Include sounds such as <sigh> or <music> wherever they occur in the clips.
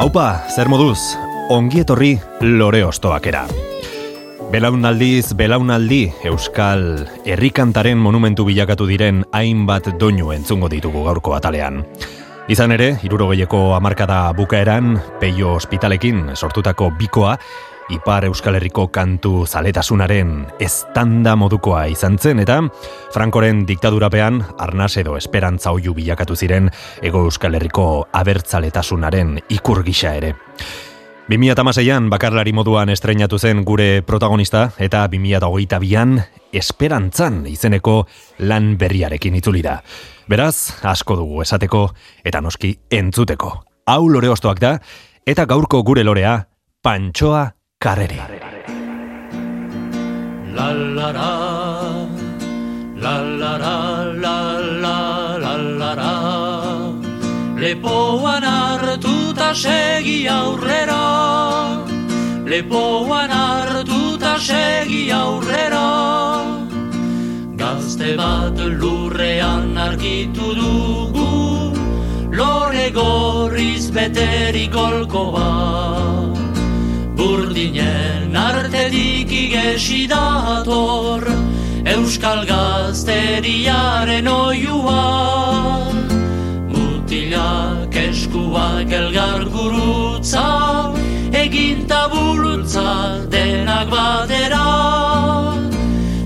Haupa, zer moduz, ongi etorri lore ostoakera. Belaunaldiz, belaunaldi, Euskal Herrikantaren monumentu bilakatu diren hainbat doinu entzungo ditugu gaurko atalean. Izan ere, irurogeieko amarkada bukaeran, peio ospitalekin sortutako bikoa, Ipar Euskal Herriko kantu zaletasunaren estanda modukoa izan zen, eta Frankoren diktadurapean, arnaz edo esperantza oiu bilakatu ziren, ego Euskal Herriko abertzaletasunaren ikur gisa ere. 2006an bakarlari moduan estreinatu zen gure protagonista eta 2008an esperantzan izeneko lan berriarekin itzuli da. Beraz, asko dugu esateko eta noski entzuteko. Hau lore ostoak da eta gaurko gure lorea Pantxoa Carrere. La la la la la la la la la la la Lepoan hartuta segi aurrera. Lepoan hartuta segi aurrera. Gazte bat lurrean argitu dugu Lore gorriz beterik olko bat Burdinen artetik igesi dator Euskal gazteriaren oiua. Mutilak eskuak elgar gurutza Egin tabulutza denak batera.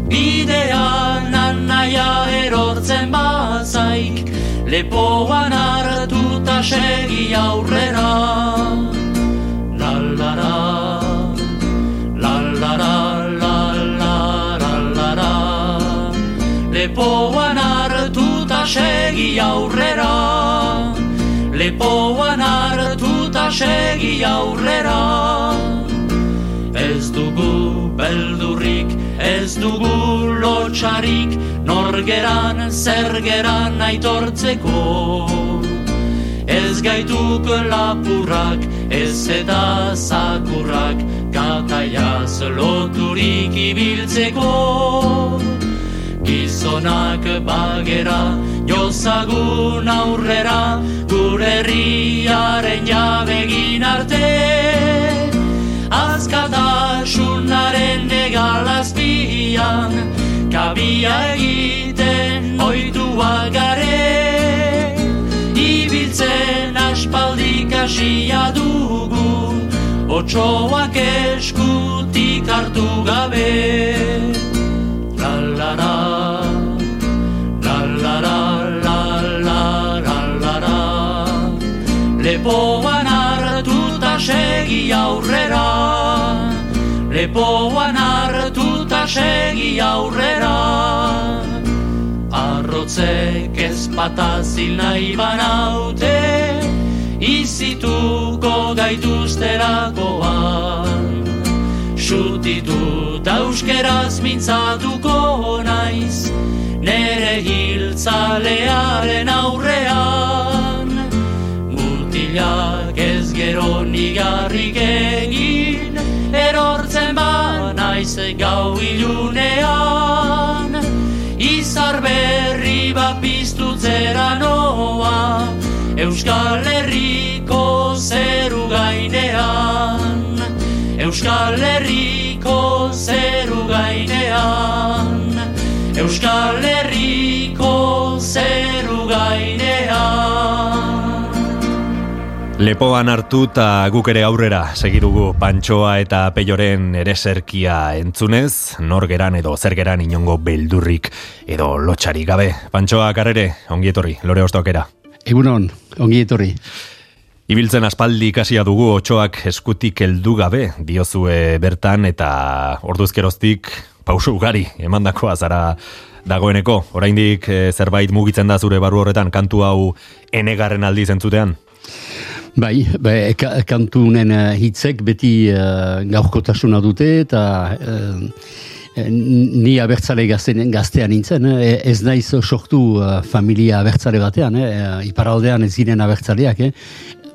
Bidean anaia erortzen bazaik Lepoan hartuta segi aurrera Lepoan hartuta segi aurrera Lepoan hartuta segi aurrera Ez dugu beldurrik, ez dugu lotxarik, norgeran zergeran aitortzeko. Ez gaituk lapurrak, ez eta zakurrak, kataiaz loturik ibiltzeko. Gizonak bagera, jozagun aurrera, gure herriaren jabegin arte. Azkatasunaren egalazpian Kabia egiten oitua gare Ibiltzen aspaldik asia dugu Otsoak eskutik hartu gabe Lepoan hartuta segi aurrera. Lepoan hartuta segi aurrera. Arrotzek ez patazil nahi banaute Izituko gaituzterakoan Sutitu euskeraz mintzatuko naiz Nere hiltzalearen aurrean. Mutilak ez gero nigarrik egin Erortzen ba naiz gau ilunean. Izar berri bat piztutzera noa Euskal Herriko zeru gainean Euskal Herriko zeru gainean Euskal Herriko zeru gainean Lepoan hartu eta guk ere aurrera segirugu Pantxoa eta Peioren ereserkia entzunez, norgeran edo zergeran inongo beldurrik edo lotxarik gabe. Pantxoa karrere, ongi etorri, lore ostokera. Egunon, ongi etorri. Ibiltzen aspaldi ikasia dugu otxoak eskutik heldu gabe diozue bertan eta orduzkeroztik pausu ugari emandakoa zara dagoeneko. Oraindik eh, zerbait mugitzen da zure barru horretan kantu hau enegarren aldiz entzutean? Bai, bai ka, kantu unen hitzek beti uh, gaurkotasuna dute eta ni abertzale gaztean, gaztean nintzen, eh? ez naiz sortu uh, familia abertzale batean, eh? iparaldean ez ziren abertzaleak, eh?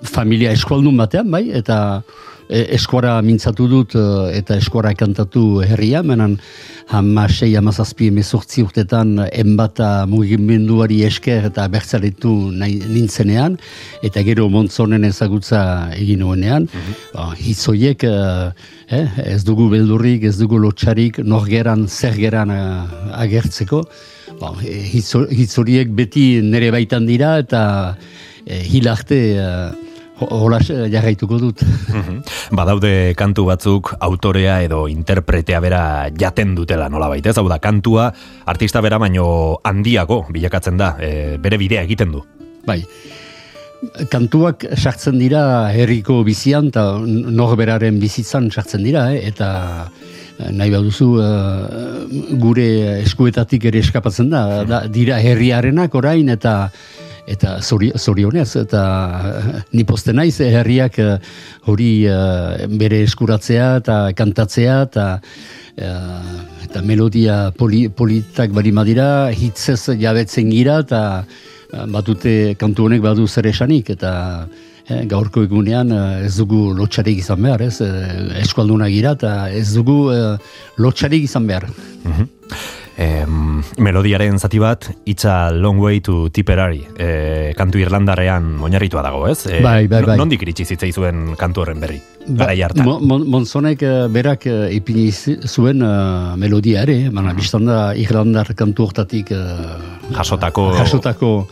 Familia eskualdun batean, bai, eta e, eskuara mintzatu dut eta eskuara kantatu herria, menan hamasei, hamazazpi emezortzi urtetan enbata mugimenduari esker eta bertzaletu nintzenean, eta gero montzonen ezagutza egin nuenean, mm -hmm. Eh, ez dugu beldurrik, ez dugu lotxarik, norgeran, zergeran agertzeko. Ba, hitzoriek beti nere baitan dira eta eh, hilarte hola jarraituko dut. Mhm. Badaude kantu batzuk autorea edo interpretea bera jaten dutela nola baita, ez hau da kantua artista bera baino handiago bilakatzen da, e, bere bidea egiten du. Bai, kantuak sartzen dira herriko bizian eta norberaren bizitzan sartzen dira, eh? eta eh, nahi baduzu uh, gure eskuetatik ere eskapatzen da, da dira herriarenak orain eta eta zorionez, eta uh, ni poste naiz herriak hori bere eskuratzea eta kantatzea eta eta melodia poli, politak bari madira, hitzez jabetzen gira eta Eh, batute kantu honek badu zer esanik eta eh, gaurko egunean eh, ez dugu lotxarik izan behar, ez? Eh, eskualduna gira eta ez dugu eh, lotxarik izan behar. Mm melodiaren zati bat, itza long way to Tipperary, eh, kantu irlandarean oinarritua dago, ez? Eh, bai, bai, bai. Nondik iritsi zitzaizuen kantu horren berri? Ba, Monzonek berak ipini zuen uh, melodia ere, mm -hmm. irlandar kantu hortatik jasotako... jasotako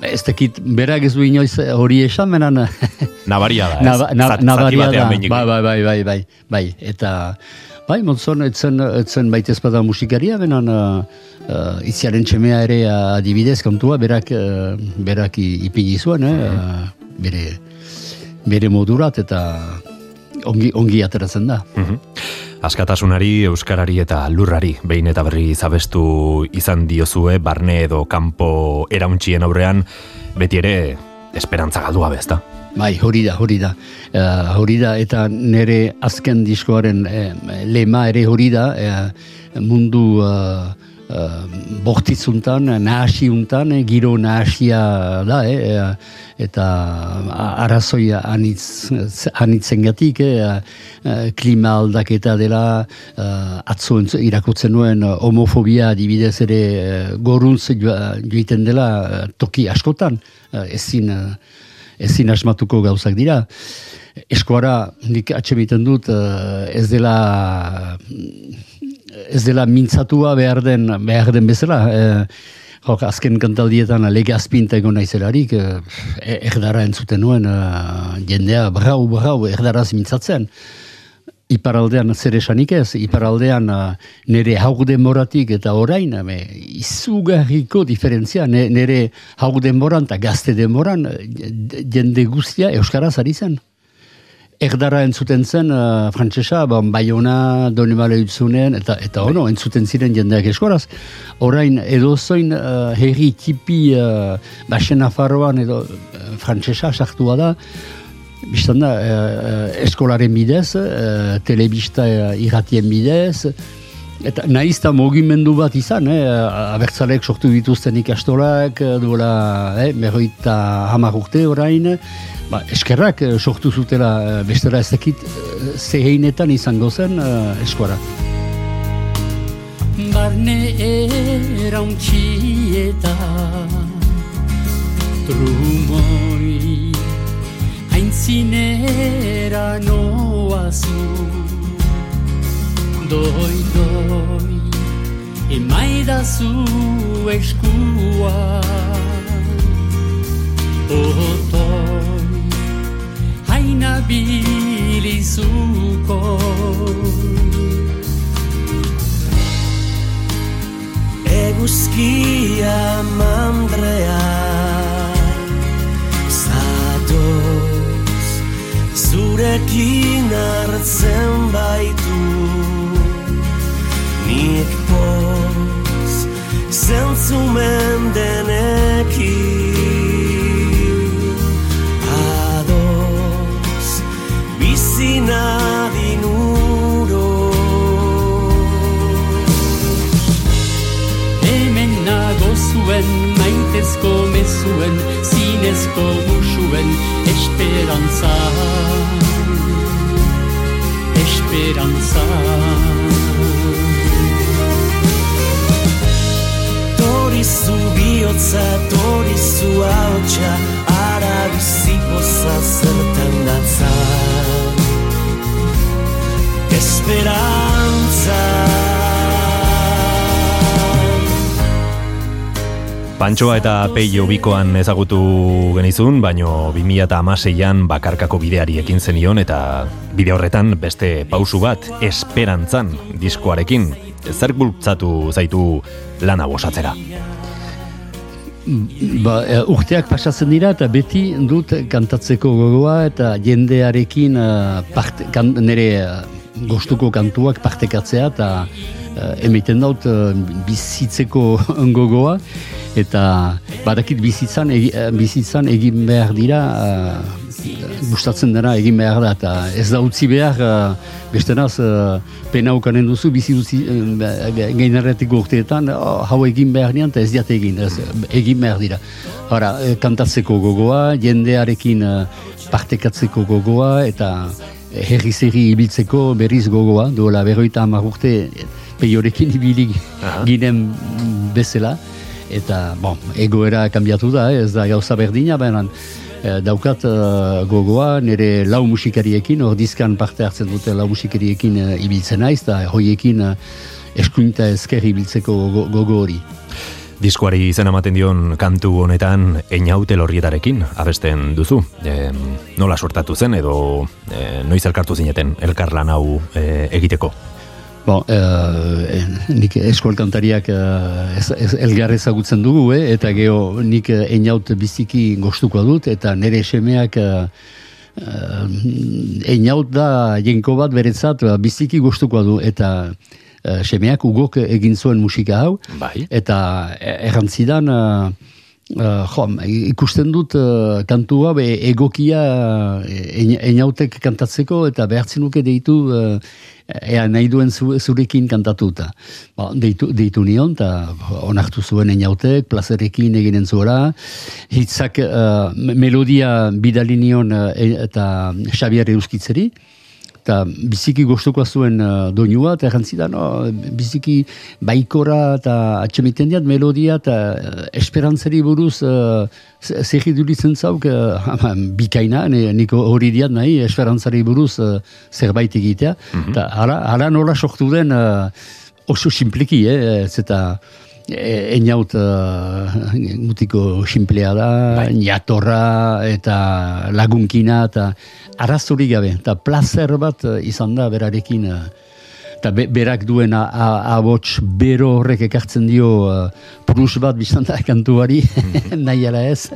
Ez tekit, berak ez du inoiz hori esan, menan... <laughs> Nabaria da, ez? Naba, nabaria da, bai, bai, bai, bai, bai, bai, eta... Bai, montzon, etzen, etzen baita ezpada musikaria, benan uh, uh, itziaren txemea ere adibidez kantua, berak, uh, berak ipini zuen, eh? uh, bere, bere modurat, eta ongi, ongi ateratzen da. Mm Askatasunari, euskarari eta lurrari behin eta berri zabestu izan diozue barne edo kanpo erauntzien aurrean beti ere esperantza galdua bezta. Bai, hori da, hori da. Uh, hori da, eta nire azken diskoaren eh, lema ere hori da, eh, mundu uh, bortitzuntan, nahasiuntan, eh, giro nahasia da, eh, eta arrazoi anitz, anitzen gatik, eh, klima aldaketa dela, uh, atzo irakutzen nuen homofobia dibidez ere uh, goruntz joiten dela toki askotan, uh, ezin, uh, ezin asmatuko gauzak dira. Eskoara, nik atxe dut, ez dela ez dela mintzatua behar den, behar den bezala. E, jok, azken kantaldietan lege azpinta egon naizelarik, e, erdara entzuten nuen, e, jendea brau, brau, erdaraz mintzatzen. Iparaldean zer esanik ez, iparaldean nire hauk demoratik eta orain, me, izugarriko diferentzia, nire hauk demoran eta gazte demoran, jende guztia Euskaraz ari zen erdara entzuten zen uh, frantsesa, bon, baiona, doni bale utzunen, eta, eta ono, entzuten ziren jendeak eskoraz. Orain, edo zoin uh, herri tipi uh, basen afarroan edo uh, frantsesa sartua da, biztan da, uh, eskolaren bidez, uh, telebista uh, irratien bidez, Eta nahizta mogimendu bat izan, eh? abertzalek sortu dituzten ikastolak, duela eh? merroita hamar urte orain, ba, eskerrak eh, sortu zutela eh, bestera ez dakit eh, zeheinetan izango zen eskuara. Barne erauntxieta Trumoi Haintzinera noazu Doi, doi Emaidazu eskua Otoi haina bilizuko Eguzkia mandrea Zatoz Zurekin hartzen baitu. Nik poz Zentzumen denekin adinuro amenago suen maitescome suen sinespo suen echt belanzar echt ara si vosa certan Pantsoa eta peio bikoan ezagutu genizun, baino 2006an bakarkako bideari ekin zenion eta bide horretan beste pausu bat esperantzan diskoarekin. Zer bultzatu zaitu lana bosatzera? Ba, e, urteak pasatzen dira eta beti dut kantatzeko gogoa eta jendearekin uh, parte, kan, nire uh, gostuko kantuak partekatzea eta uh, emiten daut uh, bizitzeko <laughs> gogoa. Eta badakit bizitzan, egi, eh, bizitzan egin behar dira uh, gustatzen dena egin behar da. Eta ez da utzi behar uh, beste naz uh, pena ukanen duzu bizi duzi uh, urteetan oh, hau egin behar nian eta ez diat egin ez, egin behar dira. Hora, kantatzeko gogoa, jendearekin uh, partekatzeko gogoa eta herri zerri ibiltzeko berriz gogoa, duela berroita hamar urte peiorekin ibili ginen bezala eta bon, egoera kanbiatu da, ez da gauza berdina, baina eh, daukat uh, gogoa nire lau musikariekin, hor dizkan parte hartzen dute lau musikariekin ibiltzen naiz, eta hoiekin eskuinta ezker ibiltzeko gogo hori. Diskoari izen ematen dion kantu honetan einaute lorrietarekin abesten duzu. E, nola sortatu zen edo e, noiz elkartu zineten elkarlan hau e, egiteko? Bon, uh, nik eskualkantariak uh, ez, elgar ezagutzen dugu, eh? eta geho nik einaut biziki gostuko dut, eta nire semeak uh, einaut da jenko bat beretzat biziki gostuko du, eta uh, semeak ugok egin zuen musika hau, bai. eta errantzidan... Uh, Uh, jo, ikusten dut uh, kantua be, egokia uh, kantatzeko eta behartzen nuke deitu uh, ea nahi duen zu, zurekin kantatuta. Ba, deitu, deitu nion, eta onartu zuen einautek, plazerekin eginen zuera. Hitzak uh, melodia bidali nion uh, eta Xabier Euskitzeri eta biziki goztuko zuen uh, doinua, eta errantzida, no, biziki baikora eta atxemiten diat melodia eta uh, esperantzari buruz uh, zerri duritzen zauk uh, bikaina, niko hori diat nahi, esperantzari buruz uh, zerbait egitea, mhm. eta mm -hmm. nola sortu den uh, oso simpliki, eh, ez eta e, eniaut uh, <laughs> mutiko simplea da, bai. niatorra eta lagunkina eta arazuri gabe, eta placer bat uh, izan da berarekin, uh, eta berak duen abots bero horrek ekartzen dio uh, prus bat biztan da kantuari, mm <laughs> nahi ala ez,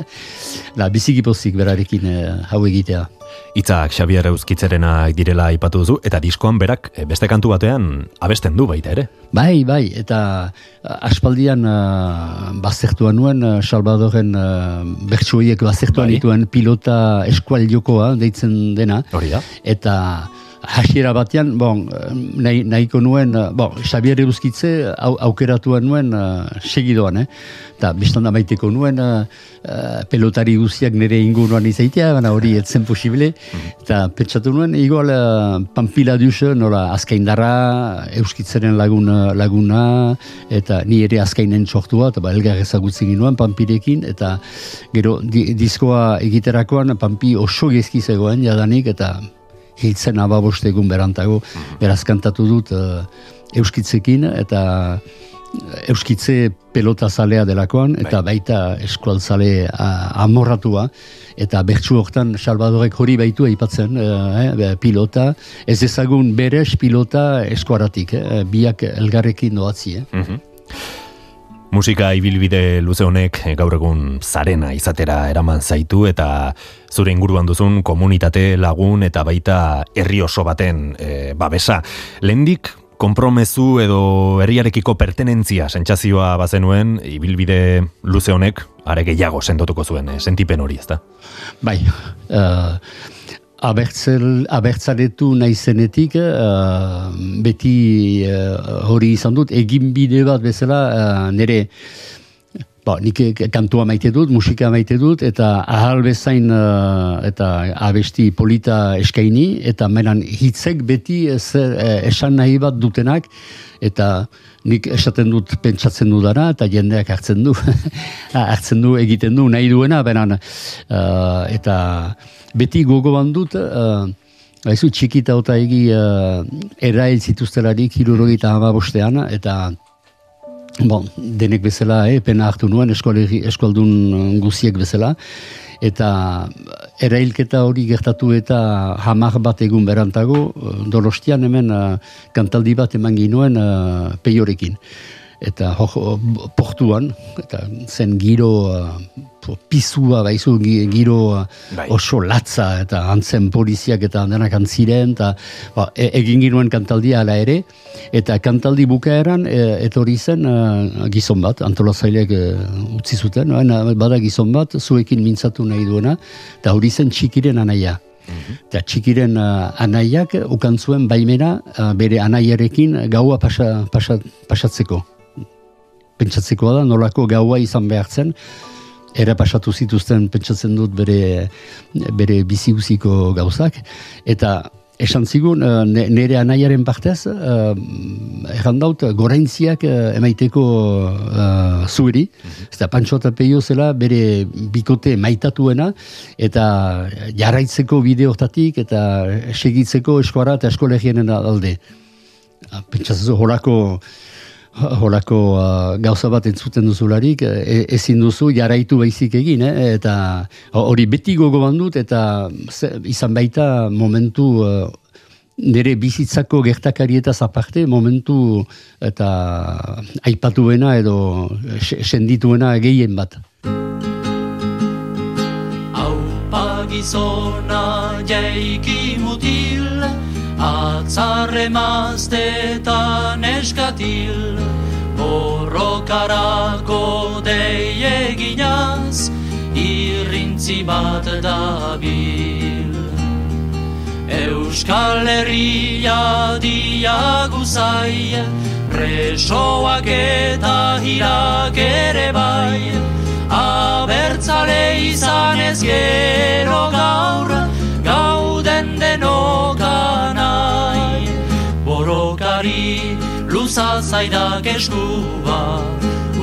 da, biziki pozik berarekin uh, hau egitea. Itzak Xabier Euskitzerena direla ipatu duzu, eta diskoan berak beste kantu batean abesten du baita ere. Bai, bai, eta aspaldian uh, bazertuan nuen, uh, Salvadoren uh, bertsuiek bazertuan bai. dituen pilota eskual jokoa deitzen dena. Hori da. Eta hasiera batean, bon, nahi, nahiko nuen, bon, Xabier Euskitze au, aukeratuan nuen uh, segidoan, eh? Eta biztanda maiteko nuen uh, pelotari guztiak nire inguruan izaitea, baina hori etzen posible. Eta pentsatu nuen, igual uh, Pampila duz, nola azkaindarra, Euskitzeren laguna, laguna, eta ni ere azkainen txortua, eta ba, elgar ezagutzen ginoen Pampirekin, eta gero di, diskoa egiterakoan Pampi oso gezki zegoen jadanik, eta hiltzen ababoste egun berantago, mhm. beraz kantatu dut uh, euskitzekin, eta eh, euskitze pelota zalea delakoan, eta bai. baita eskualtzale amorratua, eta bertsu hortan Salvadorek hori baitu aipatzen eh, pilota, ez ezagun beres pilota eskuaratik, eh, biak elgarrekin doatzi. Eh. Mhm. Musika ibilbide luze honek eh, gaur egun zarena izatera eraman zaitu eta zure inguruan duzun komunitate lagun eta baita herri oso baten e, babesa. Lendik konpromezu edo herriarekiko pertenentzia sentsazioa bazenuen ibilbide luze honek are gehiago sendotuko zuen, e, sentipen hori, ezta? Bai, uh, abertzel, abertzaretu nahi zenetik, uh, beti uh, hori izan dut, egin bide bat bezala, uh, nire Ba, nik kantua maite dut, musika maite dut, eta ahal bezain eh, eta abesti polita eskaini, eta menan hitzek beti ez, eh, esan nahi bat dutenak, eta nik esaten dut pentsatzen dudana, eta jendeak hartzen du, <laughs> hartzen du egiten du nahi duena, benan, eh, eta beti gogo dut, uh, Haizu txikita eta egi uh, erail zituztelarik hirurogita hama bostean, eta bon, denek bezala, eh, pena hartu nuen, eskualdun guziek bezala, eta erailketa hori gertatu eta hamar bat egun berantago, dolostian hemen uh, kantaldi bat eman ginuen uh, peiorekin. Eta ho, portuan, eta zen giro uh, pizua baizu giro bai. oso latza eta antzen poliziak eta denak antziren eta ba, e, egin ginuen kantaldia ala ere eta kantaldi bukaeran e, etorri zen e, gizon bat antolazailek e, utzi zuten bada gizon bat zuekin mintzatu nahi duena eta hori zen txikiren anaia mhm. Eta txikiren uh, anaiak ukan zuen baimena uh, bere anaiarekin gaua pasa, pasa, pasatzeko. Pentsatzekoa da, nolako gaua izan behar zen, era pasatu zituzten pentsatzen dut bere bere biziguziko gauzak. Eta esan zigun eh, nere anaiaren partez uh, erran daut goraintziak uh, emaiteko uh, zueri mm eta pantxo eta peio zela bere bikote maitatuena eta jarraitzeko bideotatik eta segitzeko eskuara eta eskolegienen alde. Ah, pentsatzen horako <laughs> holako uh, gauza bat entzuten duzularik, e, ezin duzu jaraitu baizik egin, eh? eta hori beti gogo bandut, eta izan baita momentu uh, nire bizitzako gertakarieta zaparte, momentu eta aipatuena edo sendituena gehien bat. Aupa gizona jaiki mutil, Atzarre maztetan eskatil Borrokarako deieginaz Irrintzi bat dabil. Euskal Herria diaguzai Presoak eta hirak ere bai. Abertzale izan ez gero gaur Gauden denokan borrokari luza zaidak eskua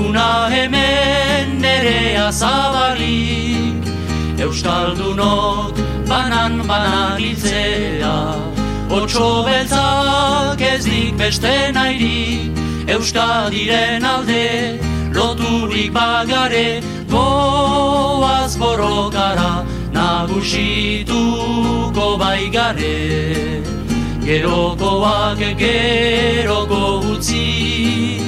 Una hemen nere azabalik. Euskaldunok banan banan iltzea Otso beltzak ez dik beste nairi. Euskadiren alde loturik bagare Goaz borrokara nagusituko baigare Gerokoak geroko utzi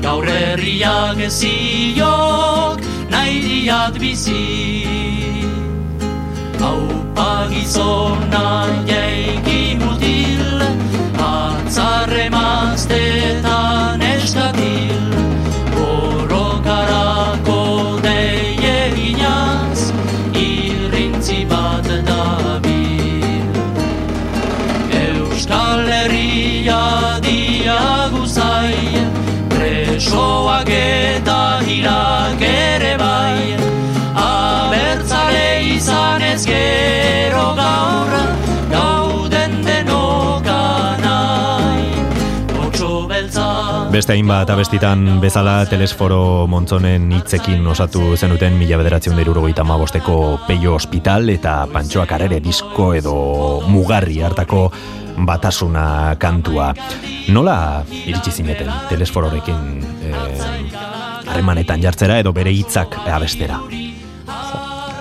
Gaur herriak ziok nahi diat bizi. Hau pagizona jaiki mutil Atzarre maztetan eskatil presoak eta hirak ere bai. Abertzale izan ez gero gaur gauden denokanai Otso beltza. Beste hainbat abestitan bezala telesforo montzonen hitzekin osatu zenuten mila bederatzen urogeita mabosteko peio hospital eta pantxoak arere disko edo mugarri hartako batasuna kantua. Nola iritsi zineten telesfororekin eh, harremanetan jartzera edo bere hitzak abestera?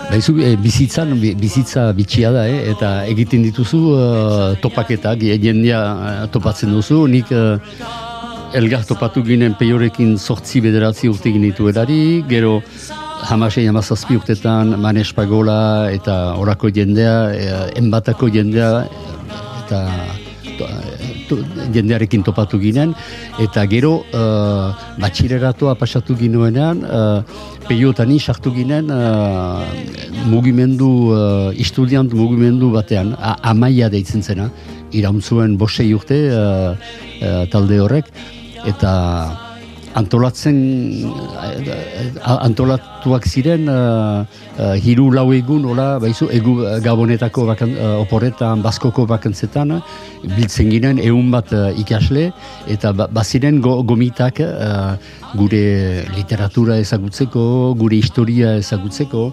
Baizu, e, bizitzan, bizitza bitxia da, eh? eta egiten dituzu uh, topaketak, jendea topatzen duzu, nik uh, elgar topatu ginen peiorekin sortzi bederatzi urte ginitu edari, gero hamasei hamazazpi urtetan manes pagola eta orako jendea, enbatako jendea, eta jendearekin topatu ginen, eta gero uh, batxireratoa pasatu ginoenean, uh, peiotani sartu ginen uh, mugimendu, uh, istudiant mugimendu batean, amaia deitzen zena, irauntzuen bosei urte uh, uh, talde horrek, eta antolatzen antolatuak ziren uh, uh, hiru lau egun hola, baizu, egu gabonetako bakan, uh, oporretan, baskoko bakantzetan biltzen ginen egun bat ikasle eta ba, baziren go, gomitak gure literatura ezagutzeko, gure historia ezagutzeko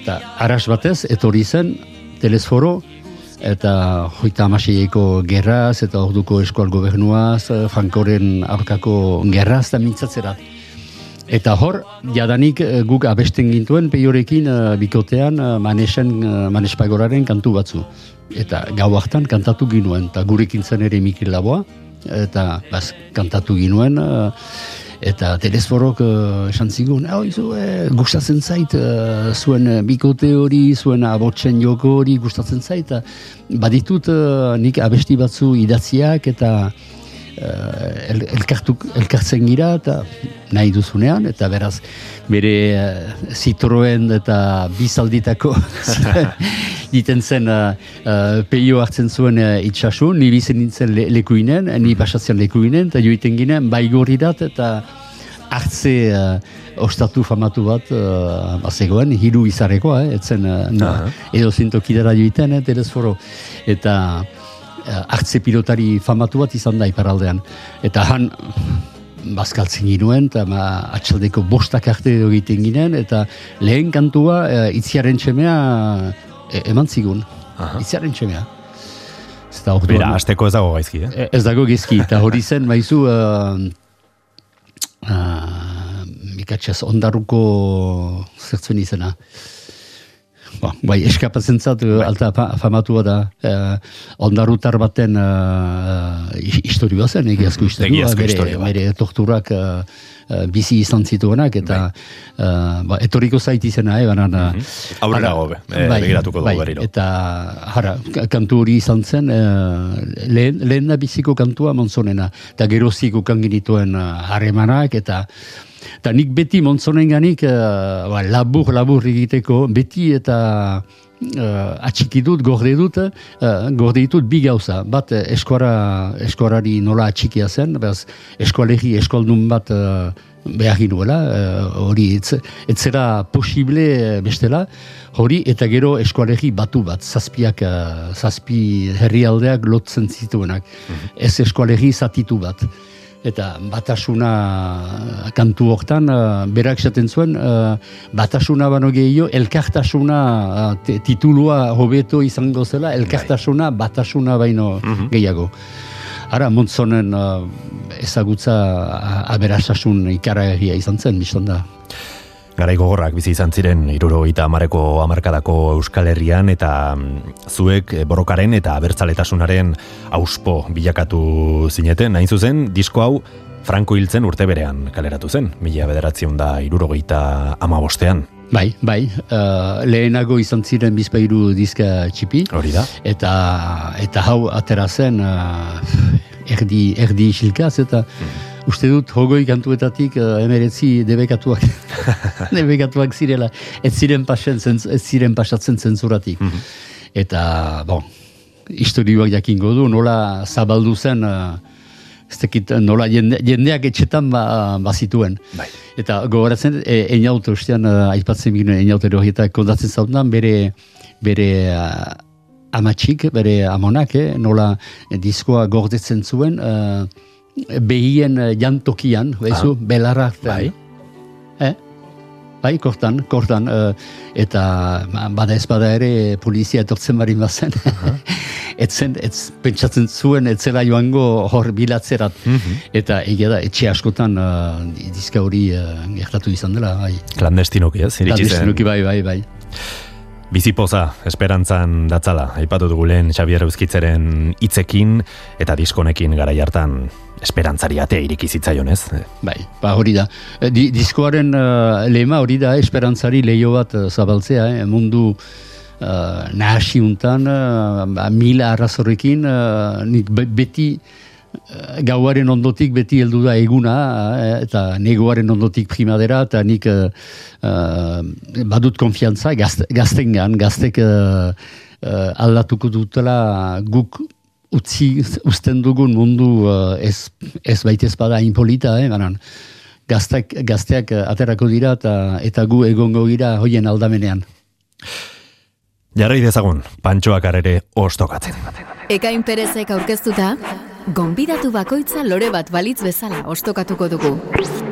eta aras batez, etorri zen telesforo eta hoita amaseieko gerraz eta orduko eskual gobernuaz, eh, Frankoren aurkako gerraz eta mintzatzerat. Eta hor, jadanik eh, guk abesten gintuen peiorekin uh, bikotean uh, manesen, uh, manespagoraren kantu batzu. Eta gau hartan kantatu ginuen, eta gurekin zen ere Mikil Laboa, eta baz, kantatu ginuen, eta telesforok uh, esan zigun, hau izu, eh, gustatzen zait, uh, zuen bikote hori, zuen abotzen joko hori gustatzen zait, baditut uh, nik abesti batzu idatziak eta uh, el, elkartuk, elkartzen gira eta nahi duzunean, eta beraz bere uh, Citroen eta bizalditako <laughs> diten zen uh, uh, peio hartzen zuen uh, itxasun, ni bizen nintzen le, lekuinen, ni pasatzen lekuinen, eta joiten ginen, bai dat, eta hartze uh, ostatu famatu bat uh, bazegoen, hiru izarekoa, eh, etzen uh, edo zintokidara joiten, eh, telesforo, eta uh, hartze pilotari famatu bat izan da iparaldean. Eta han, bazkaltzen ginuen, eta ma, atxaldeko bostak arte egiten ginen, eta lehen kantua uh, itziaren txemea e, eman zigun. Itziaren txemea. Bera, azteko ez dago gaizki, eh? E, ez dago gaizki, eta hori zen, maizu, uh, uh, mikatxaz ondaruko zertzen izena ba, bai, eskapatzen zat, bai. alta famatu da, eh, ondarutar baten eh, historioa zen, egiazko mhm. historioa, bere, bai. bere torturak eh, eh, bizi izan zituenak, eta bai. eh, ba, etoriko zait izena, eh, banan, mm -hmm. aurra dago, eh, bai, begiratuko bai, beriro. Eta, jara, kantu hori izan zen, eh, lehen, lehen da biziko kantua monzonena, eta geroziko kanginituen harremanak, eta Eta nik beti montzonen ganik, uh, ba, labur, labur egiteko, beti eta uh, atxiki dut, gorde dut, uh, gorde ditut bi gauza. Bat, eskuara, eskuarari nola atxikia zen, behaz, eskualegi, eskualdun bat uh, behar ginuela, hori uh, etzera posible bestela, hori eta gero eskualegi batu bat, zazpiak, uh, zazpi herrialdeak lotzen zituenak, mhm. ez eskualegi zatitu bat eta batasuna kantu hortan uh, berak esaten zuen uh, batasuna bano gehiago elkartasuna uh, titulua hobeto izango zela elkartasuna batasuna baino mm gehiago. Ara, montzonen ezagutza aberasasun ikaragia izan zen, biztan da. Garai gogorrak bizi izan ziren irurogeita amareko amarkadako Euskal Herrian eta mm, zuek eh, borrokaren eta abertzaletasunaren auspo bilakatu zineten. Hain zuzen, disko hau Franco hiltzen urte berean kaleratu zen, mila bederatzion da irurogeita amabostean. Bai, bai, uh, lehenago izan ziren bizpairu diska txipi. Hori da. Eta, eta hau atera zen uh, erdi, erdi isilkaz eta... Hmm uste dut hogoi kantuetatik uh, emeretzi debekatuak <laughs> debekatuak zirela. Ez ziren, pasen, ez ziren pasatzen zentzuratik. Mm eta bon historioak jakingo du nola zabaldu zen uh, ez tekit, nola jende, jendeak etxetan ba, bazituen. Bai. eta gogoratzen e, eniaut ustean uh, aipatzen ginen eniaut eta kondatzen zaudan bere bere uh, amatxik, bere amonak, eh, nola diskoa gordetzen zuen, behien jantokian, bezu, ah. belarrak bai. Eh? Bai, kortan, kortan, uh, eta bada ez bada ere polizia etortzen barin bazen. Uh <laughs> -huh. etzen, etz, pentsatzen zuen, etzela joango hor bilatzerat. Mhm. Eta egia da, etxe askotan uh, dizka hori uh, gertatu izan dela. Bai. Klandestinoki, ez? Klandestinoki, bai, bai, bai. Bizipoza, esperantzan datzala, aipatu dugu lehen Xabier Euskitzeren hitzekin eta diskonekin gara hartan esperantzari atea iriki zitzaion, ez? Bai, ba hori da. E, di, diskoaren uh, lema hori da, esperantzari leio bat zabaltzea, eh? mundu uh, nahasi untan, uh, mila arrazorrekin, uh, nik beti gauaren ondotik beti heldu da eguna eh, eta negoaren ondotik primadera eta nik uh, badut konfiantza gaztengan, gaztek uh, aldatuko dutela guk utzi usten dugun mundu uh, ez, ez baita bada inpolita, eh, banan gazteak, gazteak aterako dira eta, eta gu egongo gira hoien aldamenean. Jarrai dezagun, pantxoak arere ostokatzen. Ekain perezek aurkeztuta, gonbidatu bakoitza lore bat balitz bezala ostokatuko dugu.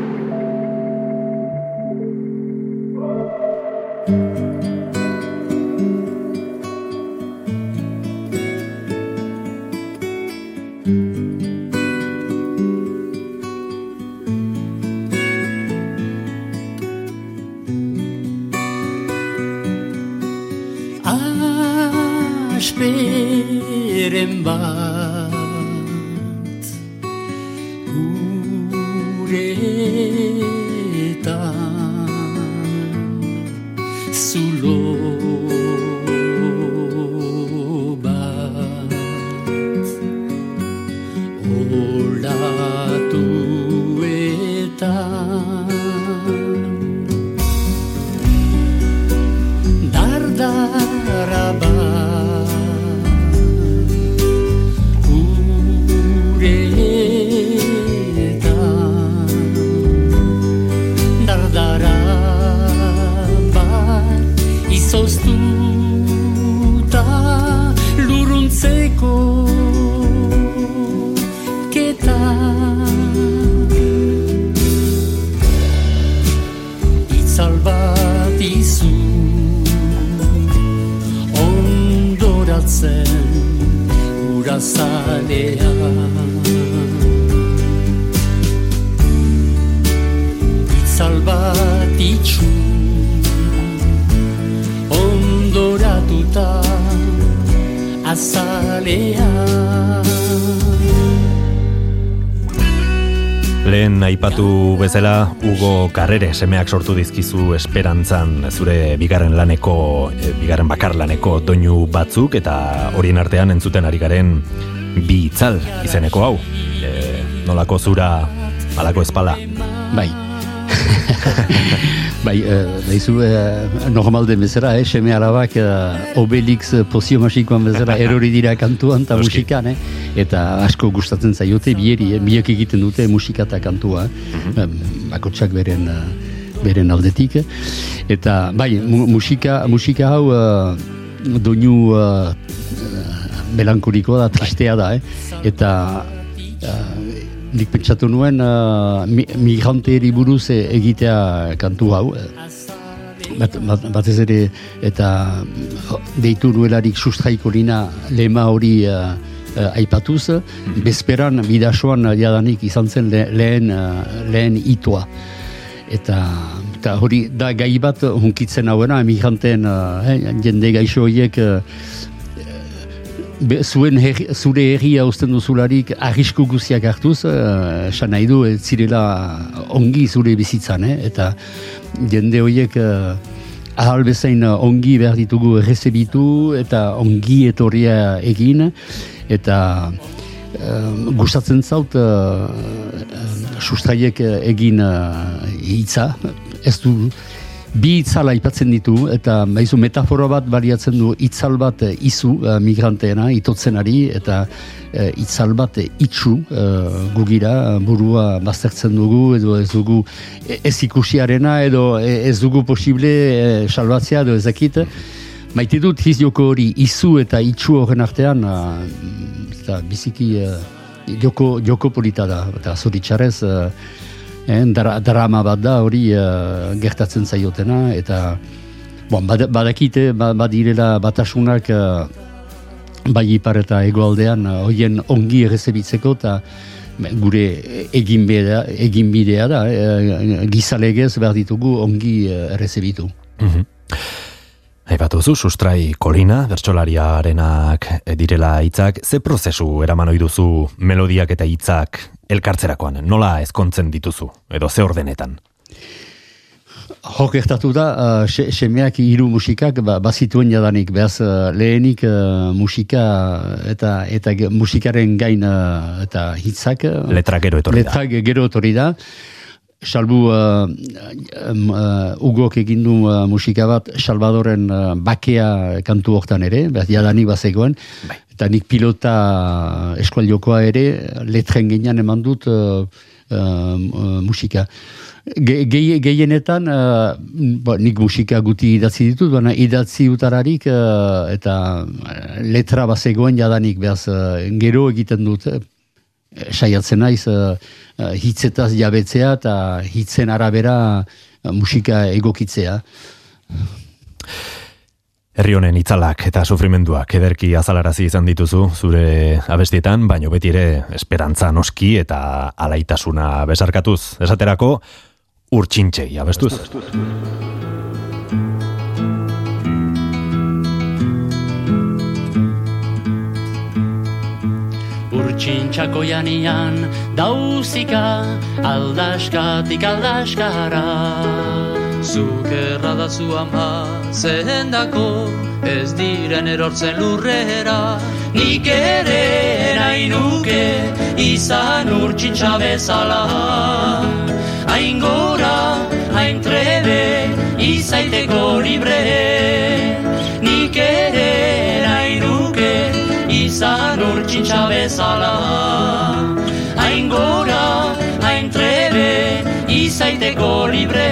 Bezala, Hugo Carrere semeak sortu dizkizu esperantzan zure bigarren laneko, eh, bigarren bakar laneko doinu batzuk, eta horien artean entzuten ari garen bi itzal izeneko hau. E, nolako zura, alako espala. Bai. <laughs> bai, eh, daizu, eh, normal den bezala, eh, seme arabak eh, Obelix pozio masikoan bezala erori dira kantuan eta musikan, eh? Eta asko gustatzen zaiote, bieri, eh, biek egiten dute musika eta kantua, eh? bakotsak beren, eh, beren aldetik, eta bai, mu- musika, musika hau eh, doinu eh, melankolikoa da, tristea da, eh? eta eh, nik pentsatu nuen uh, mi, migranteeri buruz egitea kantu hau. Bat, bat, batez ere eta deitu nuelarik sustraiko lina lema hori uh, uh, aipatuz, bezperan bidasoan uh, jadanik izan zen le, lehen, uh, lehen itoa. Eta, eta hori da gai bat hunkitzen hauena, emigranteen uh, eh, jende gaixo horiek uh, Be, zuen herri, zure herria uzten duzularik arrisku guziak hartuz, eh, esan nahi du, ez zirela ongi zure bizitzan, eh? eta jende horiek eh, ahal bezain ongi behar ditugu errezebitu eta ongi etorria egin, eta eh, gustatzen zaut eh, eh, sustraiek egin eh, hitza, ez du bi itzala aipatzen ditu eta baizu metafora bat baliatzen du itzal bat eh, izu eh, migranteena itotzenari eta eh, itzal bat itxu eh, gugira burua baztertzen dugu edo ez dugu ez ikusiarena edo ez dugu posible eh, salbatzea edo ezakit maite dut joko hori izu eta itxu horren artean eh, eta biziki eh, joko, joko polita da. Eta zoritxarrez eh, eh, dra, drama bat da hori eh, gertatzen zaiotena eta bon, bad, badakite ba- badirela batasunak eh, bai ipar eta egoaldean eh, hoien ongi errezebitzeko eta gure egin bidea, egin bidea da, eh, gizalegez behar ditugu ongi eh, errezebitu. Aipatu zu, sustrai kolina, bertsolariarenak direla hitzak, ze prozesu eraman ohi duzu melodiak eta hitzak elkartzerakoan, nola ezkontzen dituzu, edo ze ordenetan? Hor gertatu da, uh, se, semeak hiru musikak ba, bazituen jadanik, behaz uh, lehenik uh, musika eta eta musikaren gain uh, eta hitzak. uh, Letra gero etorri da. Letrak gero etorri da. Salbu uh, um, uh, Ugok egin du uh, musika bat Salvadoren uh, bakea kantu hortan ere, behaz jadanik bazegoen. Eta nik pilota eskualiokoa ere, letren gainean eman dut uh, musika. Ge, gehienetan, ba, nik musika guti idatzi ditut, baina idatzi utararik eta letra bazegoen jadanik, behaz, gero egiten dut, saiatzen naiz, hitzetaz jabetzea eta hitzen arabera musika egokitzea. Herri honen itzalak eta sufrimenduak ederki azalarazi izan dituzu zure abestietan, baino beti ere esperantza noski eta alaitasuna besarkatuz. Esaterako, urtsintxei abestuz. Urtsintxako janian dauzika aldaskatik aldaskara. Zukerra da zu ama zehendako ez diren erortzen lurrera. Nik ere nahi nuke izan urtsintxa bezala. Hain gora, hain trebe, izaiteko libre izan urtsintxa bezala. Hain gora, hain trebe, izaiteko libre.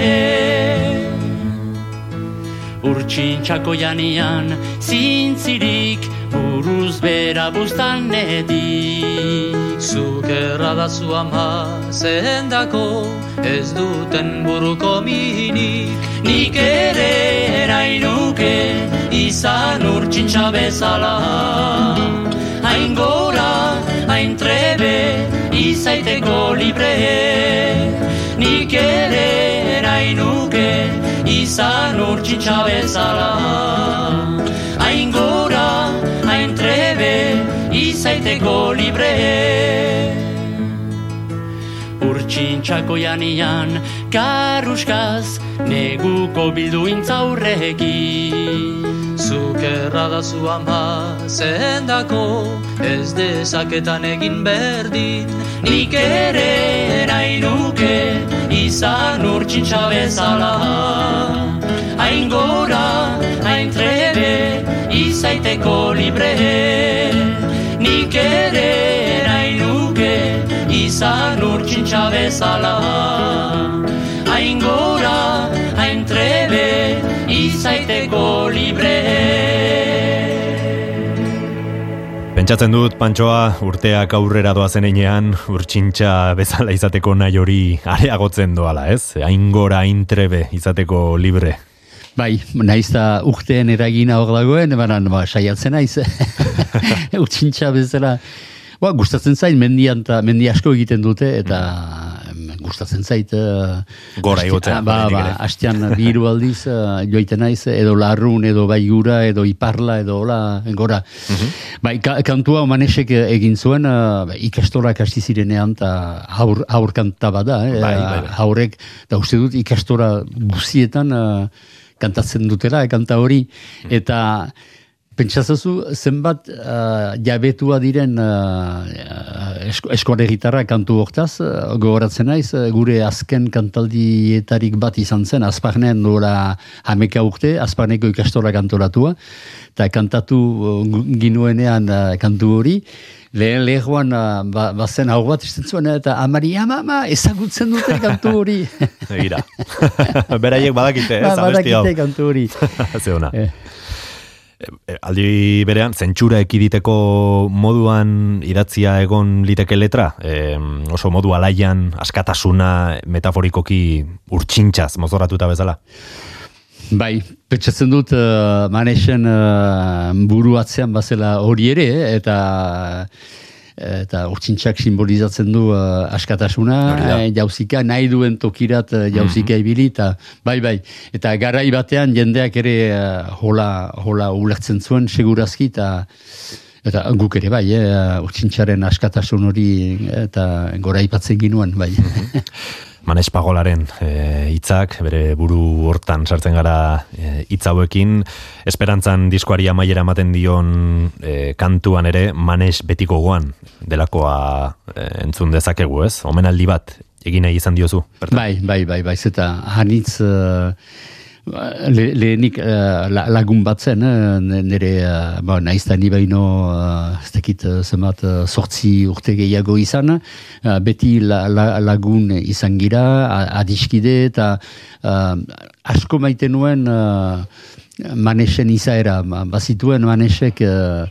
Urtsintxako janian zintzirik buruz bera bustan edi Zukerra zu ama zehendako ez duten buruko minik. Nik ere erainuke izan urtsintxa bezala Hain gora, hain trebe, izaiteko libre. Nik ere erainuke izan urtsintxa bezala. Hain gora, hain trebe, izaiteko libre. Urtsintxako janian, karruskaz, neguko bildu intzaurreki Zukerra da zu ama zendako, ez dezaketan egin berdin Nik ere nahi nuke, izan urtsintxa bezala. Hain gora, hain trebe, izaiteko libre. Nik ere nahi nuke, izan urtsintxa bezala. Hain gora, hain trebe, izaiteko libre Pentsatzen dut, Pantsoa, urteak aurrera doazen einean, urtsintxa bezala izateko nahi hori areagotzen doala, ez? Hain gora, hain trebe izateko libre. Bai, naiz da urtean eragina hor dagoen, banan, ba, saiatzen naiz. <laughs> urtsintxa bezala. Ba, gustatzen zain, mendian ta, mendi asko egiten dute, eta gustatzen zait uh, gora igotzen ba, ba, hastean <laughs> biru aldiz uh, joiten naiz edo larrun edo baigura edo iparla edo hola gora. Uh bai, ka, kantua omanesek egin zuen uh, ikastorak hasi zirenean eta haur, haur kanta bada eh, bai, bai, bai. haurek da uste dut ikastora guzietan kantatzen dutela kanta hori. Eta Pentsazazu, zenbat uh, jabetua diren uh, esko, eskoare gitarra kantu hortaz, uh, gogoratzen naiz, uh, gure azken kantaldietarik bat izan zen, azparnean dola hameka urte, azparneko ikastora kantoratua, eta kantatu uh, ginuenean uh, kantu hori, lehen lehuan uh, ba, bazen hau bat izten zuen, eta amari, ama, ama, ezagutzen dute kantu hori. <laughs> Egira, <laughs> beraiek badakite, ez, ba, badakite kantu hori. <laughs> Zeona. Eh. Aldi berean, zentsura ekiditeko moduan idatzia egon liteke letra, e, oso modu alaian, askatasuna, metaforikoki urtsintxaz, mozoratuta bezala? Bai, petxatzen dut uh, manesen uh, buruatzean bazela hori ere, eta eta urtsintxak simbolizatzen du uh, askatasuna, eh, jauzika, nahi duen tokirat uh, jauzika mm ibili, eta bai, bai, eta garai batean jendeak ere uh, hola, hola ulertzen zuen segurazki, eta eta guk ere bai, eh, urtsintxaren askatasun hori eta gora ipatzen ginuen, bai. Manes <laughs> Pagolaren eh, hitzak bere buru hortan sartzen gara e, hitz hauekin, esperantzan diskoari amaiera ematen dion e, kantuan ere Manes betiko goan delakoa e, entzun dezakegu, ez? Omenaldi bat egin nahi izan diozu. Bertan. Bai, bai, bai, bai, eta hanitz Le, lehenik uh, lagun batzen, uh, nire, uh, ba, naizta ni baino, ez dakit, zemat, sortzi urte gehiago izan, beti la, la, lagun izan gira, adiskide, eta uh, asko maite nuen uh, manesen izaera, ba, bazituen manesek uh,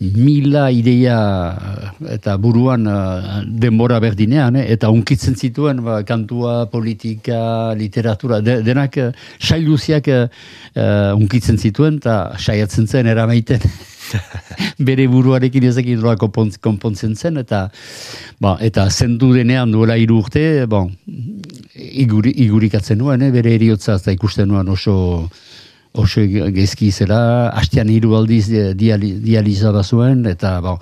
mila ideia eh, eta buruan uh, denbora berdinean, eh? eta unkitzen zituen ba, kantua, politika, literatura, denak uh, sailuziak uh, unkitzen zituen eta saiatzen zen eramaiten. <laughs> bere buruarekin ezekin doa konpontzen zen, eta, ba, eta zendu denean duela hiru urte, bon, iguri, igurikatzen nuen, eh? bere eriotza, eta ikusten nuen oso oso gezki zela, hastean hiru aldiz dializa bazuen, eta bon,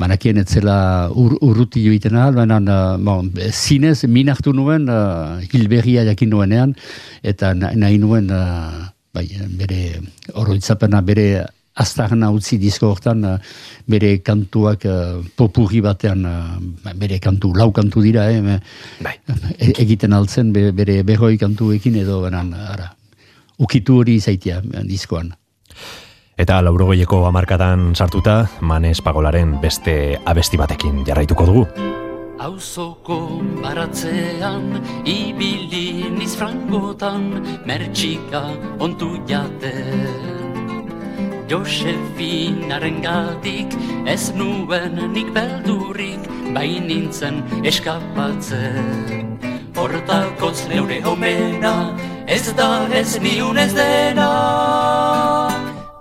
manakien etzela ur, urruti joiten ahal, baina bon, zinez minartu nuen uh, hilberria jakin nuenean, eta nahi nuen uh, bai, bere oroitzapena, bere aztarna utzi disko hortan, bere kantuak uh, popurri batean, uh, bere kantu, lau kantu dira, eh, bai. e, egiten altzen bere behoi kantuekin edo, banan, ara, ukitu hori zaitia eh, diskoan. Eta laurogoieko amarkadan sartuta, Manes Pagolaren beste abesti batekin jarraituko dugu. Auzoko baratzean, ibili niz frangotan, mertxika ontu jate. Josefinaren gatik, ez nuen nik beldurik, bainintzen eskapatzen. Hortakoz neure homena, ez da ez niun ez dena.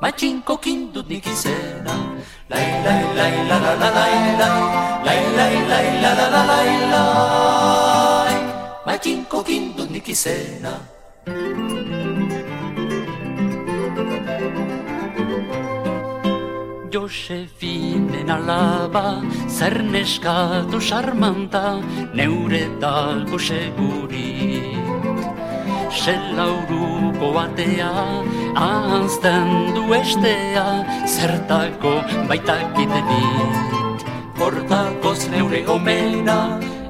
Matxinko kindut nik izena. Lai, lai, lai, la, la, la, lai, lai. Lai, lai, lai, la, la, la, lai, lai. Matxinko kindut nik izena Josefinen alaba, zer neskatu sarmanta, neure dago seguri. Selauruko batea, ahazten du estea, zertako baitakite bit. Hortakoz neure gomena,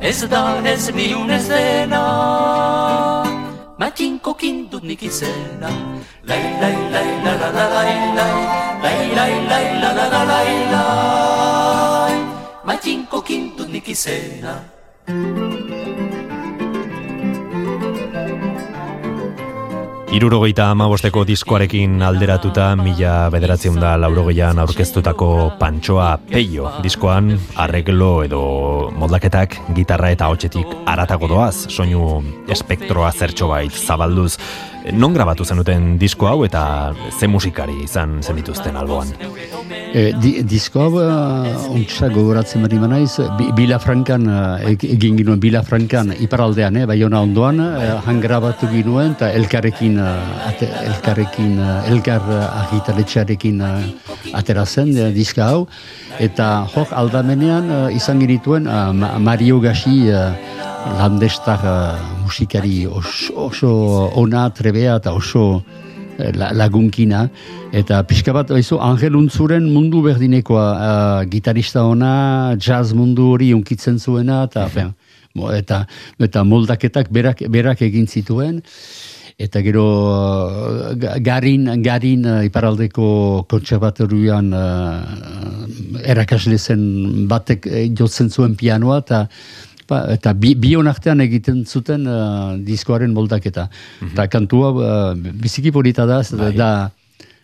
ez da ez niun ez dena. Matxinko kindut nik izena, lai lai lai la la la lai lai, lai lai lai la la la lai lai. Matxinko kindut nik izena. Irurogeita amabosteko diskoarekin alderatuta mila bederatzen da laurogeian aurkeztutako Pantsoa Peio diskoan arreglo edo modlaketak gitarra eta hotxetik aratago doaz, soinu espektroa zertxo bait zabalduz. Non grabatu zenuten disko hau eta ze musikari izan zenituzten alboan? E, di, disko hau uh, ontsa gogoratzen bari manaiz, Bila Frankan, uh, egin ginuen Bila Frankan iparaldean, eh, bai ondoan, uh, han grabatu ginuen, eta elkarrekin, uh, elkarrekin, elkar agitaletxearekin uh, aterazen uh, diska hau, eta hor aldamenean uh, izan girituen uh, Mario Gaxi uh, landestar musikari oso, oso ona trebea eta oso eh, lagunkina. Eta pixka bat oizu Angel Untzuren mundu berdinekoa uh, gitarista ona jazz mundu hori unkitzen zuena eta, eta, eta moldaketak berak, berak egin zituen. Eta gero garin, garin uh, iparaldeko kontserbatorian uh, erakasle zen batek jotzen zuen pianoa eta ba, eta bi, bion artean egiten zuten uh, diskoaren moldaketa. Mm Eta kantua uh, biziki polita da, bai. da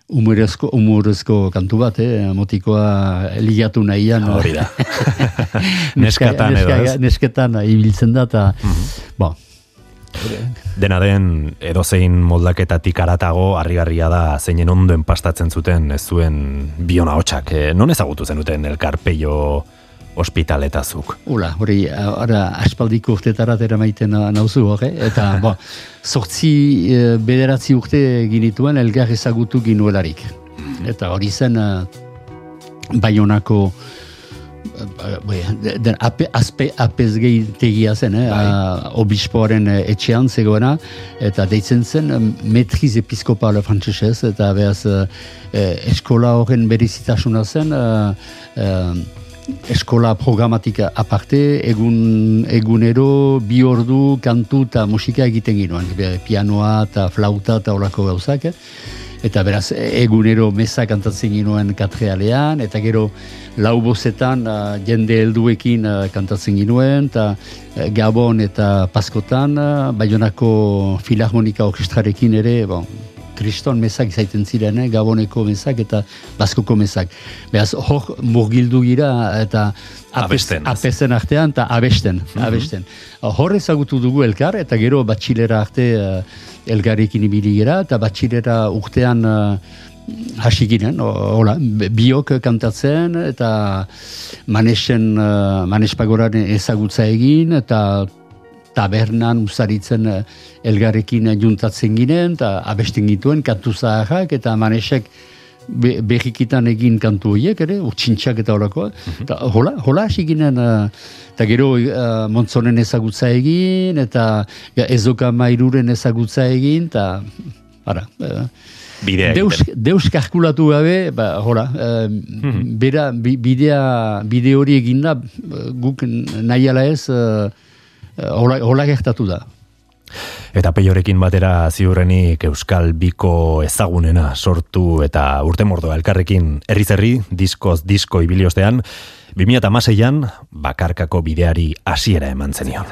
umorezko, umorezko kantu bat, eh, motikoa ligatu nahian. Hori da. <laughs> <laughs> nesketan edo ez? Nesketan ibiltzen da, eta, mm -hmm. Dena den, edozein moldaketatik aratago, harrigarria da, zeinen ondoen pastatzen zuten, ez zuen biona hotxak. Eh, non ezagutu zenuten elkarpeio ospitaletazuk. Ula, hori, ara, aspaldiko urtetara tera maiten nauzu hori, eta, <laughs> bo, sortzi e, bederatzi urte ginituen elgar ezagutu ginuelarik. Eta hori zen, uh, baionako, den ape, azpe apezgei tegia zen, eh, bai. obispoaren etxean zegoena, eta deitzen zen metriz episkopal frantzesez, eta behaz uh, eskola horren berizitasuna zen, uh, eskola programatika aparte, egun, egunero bi ordu kantu eta musika egiten ginoen, Be- pianoa eta flauta eta horako gauzak. Eta beraz, egunero mesa kantatzen ginoen katrealean, eta gero lau bozetan uh, jende helduekin uh, kantatzen ginoen, eta uh, Gabon eta Paskotan, uh, Bayonako Filharmonika Orkestrarekin ere, bon, kriston mesak izaiten ziren, eh? Gaboneko mesak eta Baskoko mesak. Beraz, hor murgildu gira eta Abesten, ez? apesten artean eta abesten. abesten. Hor ezagutu dugu elkar eta gero batxilera arte uh, elgarrekin ibili gira eta batxilera urtean uh, hasi ginen, hola, biok kantatzen eta manesen, uh, manespagoraren ezagutza egin eta tabernan usaritzen eh, elgarrekin juntatzen ginen, eta abesten gituen kantu zaharrak, eta manesek be, behikitan egin kantu horiek, ere, utxintxak eta horako. Eta hola, hola hasi ginen, eh, eta gero uh, montzonen ezagutza egin, eta ja, ezoka mairuren ezagutza egin, eta ara, eh, Bidea Deus, deus kalkulatu gabe, ba, hola, eh, bera, bi- bidea, bide hori eginda, eh, guk nahi ala ez, eh, eh, hola, hola gertatu da. Eta peiorekin batera ziurrenik Euskal Biko ezagunena sortu eta urte mordoa elkarrekin herri, diskoz disko ibili ostean, 2006an bakarkako bideari hasiera eman zenio.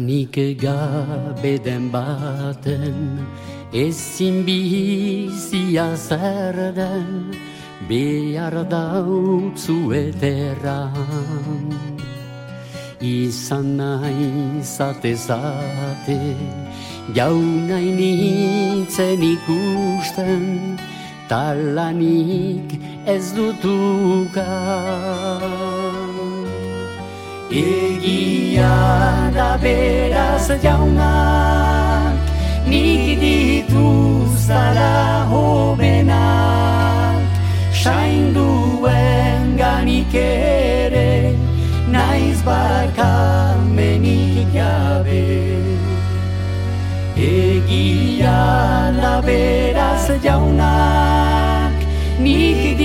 Lanik gabe den baten ezin bizia zer den behar dautzu eterran. Izan nahi zate zate jau nahi nintzen ikusten talanik ez dutukan. Egia da beraz jaunak, nik dituzala hobenak, sain duen ganik ere, naiz barkamenik jabe. Egia da beraz jaunak, nik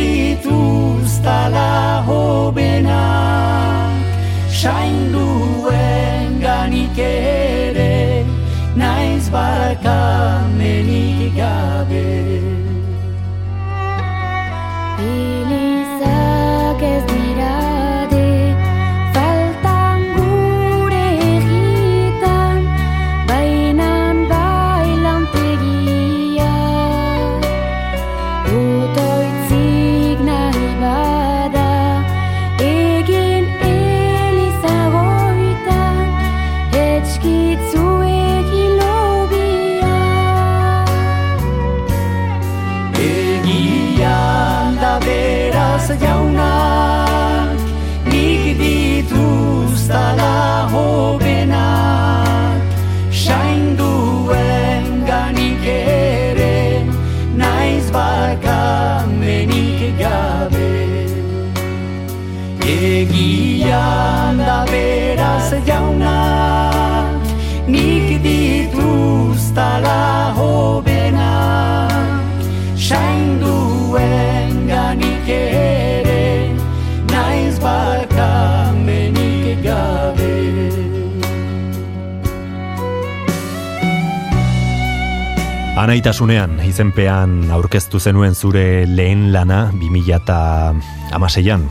Anaitasunean, izenpean aurkeztu zenuen zure lehen lana 2006an.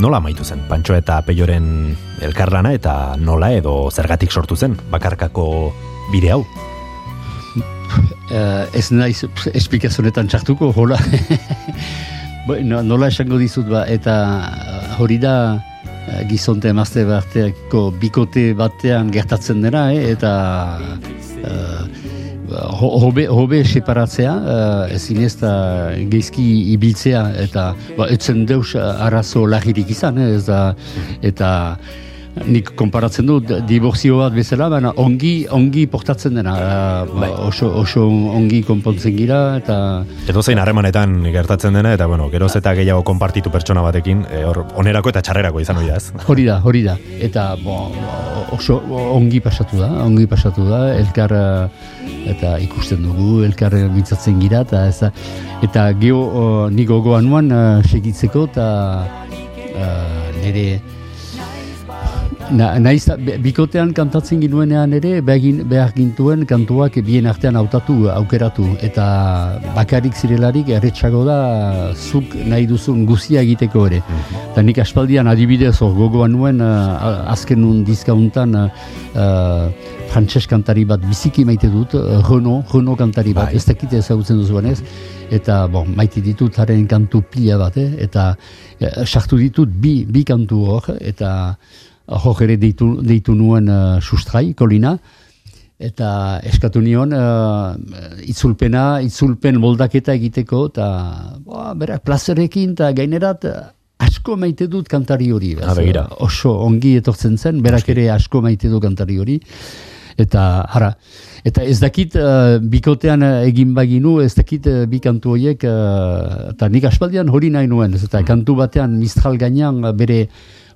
Nola amaitu zen, Pantxo eta Peioren elkarlana eta nola edo zergatik sortu zen, bakarkako bide hau? Eh, ez naiz esplikazionetan txartuko, hola. <laughs> Nola esango dizut ba, eta eh, hori da eh, gizonte emazte bateako bikote batean gertatzen dena, eh, eta ho- hobe, hobe separatzea, uh, ezin ez da geizki ibiltzea, eta ba, etzen deus arazo lagirik izan, eh, ez da, eta nik konparatzen dut diborzio bat bezala, baina ongi, ongi portatzen dena, eh, Bai. oso, oso ongi konpontzen gira, eta Edo zein harremanetan gertatzen dena, eta bueno, geroz eta gehiago konpartitu pertsona batekin, hor, onerako eta txarrerako izan hori da, ez? hori da, hori da. Eta bo, oso ongi pasatu da, ongi pasatu da, elkar eh, eta ikusten dugu, elkar mintzatzen gira, eta ez da, eta geho o, nik gogoan nuan eh, segitzeko, eta eh, nire Na, naiz, bikotean kantatzen ginuenean ere, begin, behar gintuen kantuak bien artean hautatu, aukeratu. Eta bakarrik zirelarik erretxago da zuk nahi duzun guzia egiteko ere. Eta nik aspaldian adibidez hor gogoan nuen, uh, azken dizkauntan uh, uh, frantses kantari bat biziki maite dut, Renault, Renault kantari bat, Bai. ez dakit ezagutzen duzuan ez. Eta, bon, maite ditut haren kantu pila bat, eh? eta eh, sartu ditut bi, bi kantu hor, eta hor ere deitu, deitu nuen uh, sustrai, kolina, eta eskatu nion uh, itzulpena, itzulpen moldaketa egiteko, eta boa, berak plazerekin, eta gainerat eh, asko maite dut kantari hori. Ah, begira. Oso ongi etortzen zen, berak ere asko maite du kantari hori. Eta, hara, eta ez dakit uh, bikotean egin baginu, ez dakit uh, bi kantu horiek, uh, eta nik aspaldian hori nahi nuen, ez eta kantu batean mistral gainean bere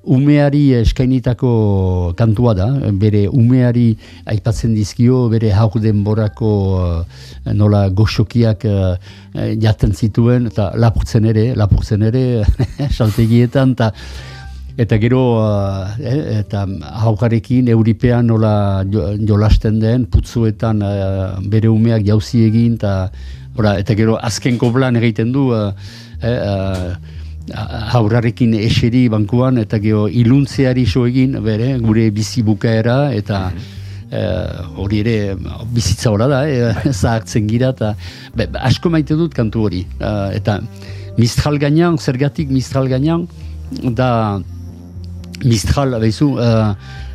umeari eskainitako kantua da, bere umeari aipatzen dizkio, bere haur denborako uh, nola goxokiak uh, jaten zituen, eta lapurtzen ere, lapurtzen ere, <laughs> saltegietan, eta Eta gero, uh, eh, eta haukarekin euripean nola jo, jolasten den, putzuetan uh, bere umeak jauzi egin, eta, ora, eta gero azken koblan egiten du, uh, eh, uh, haurarekin eseri bankuan, eta gero iluntzeari so egin, bere, gure bizi bukaera, eta eh, hori ere bizitza hori da, eh, <laughs> zahartzen gira, eta asko maite dut kantu hori. Eh, eta Mistral gainean, zergatik Mistral gainean, da Mistral, behizu, uh,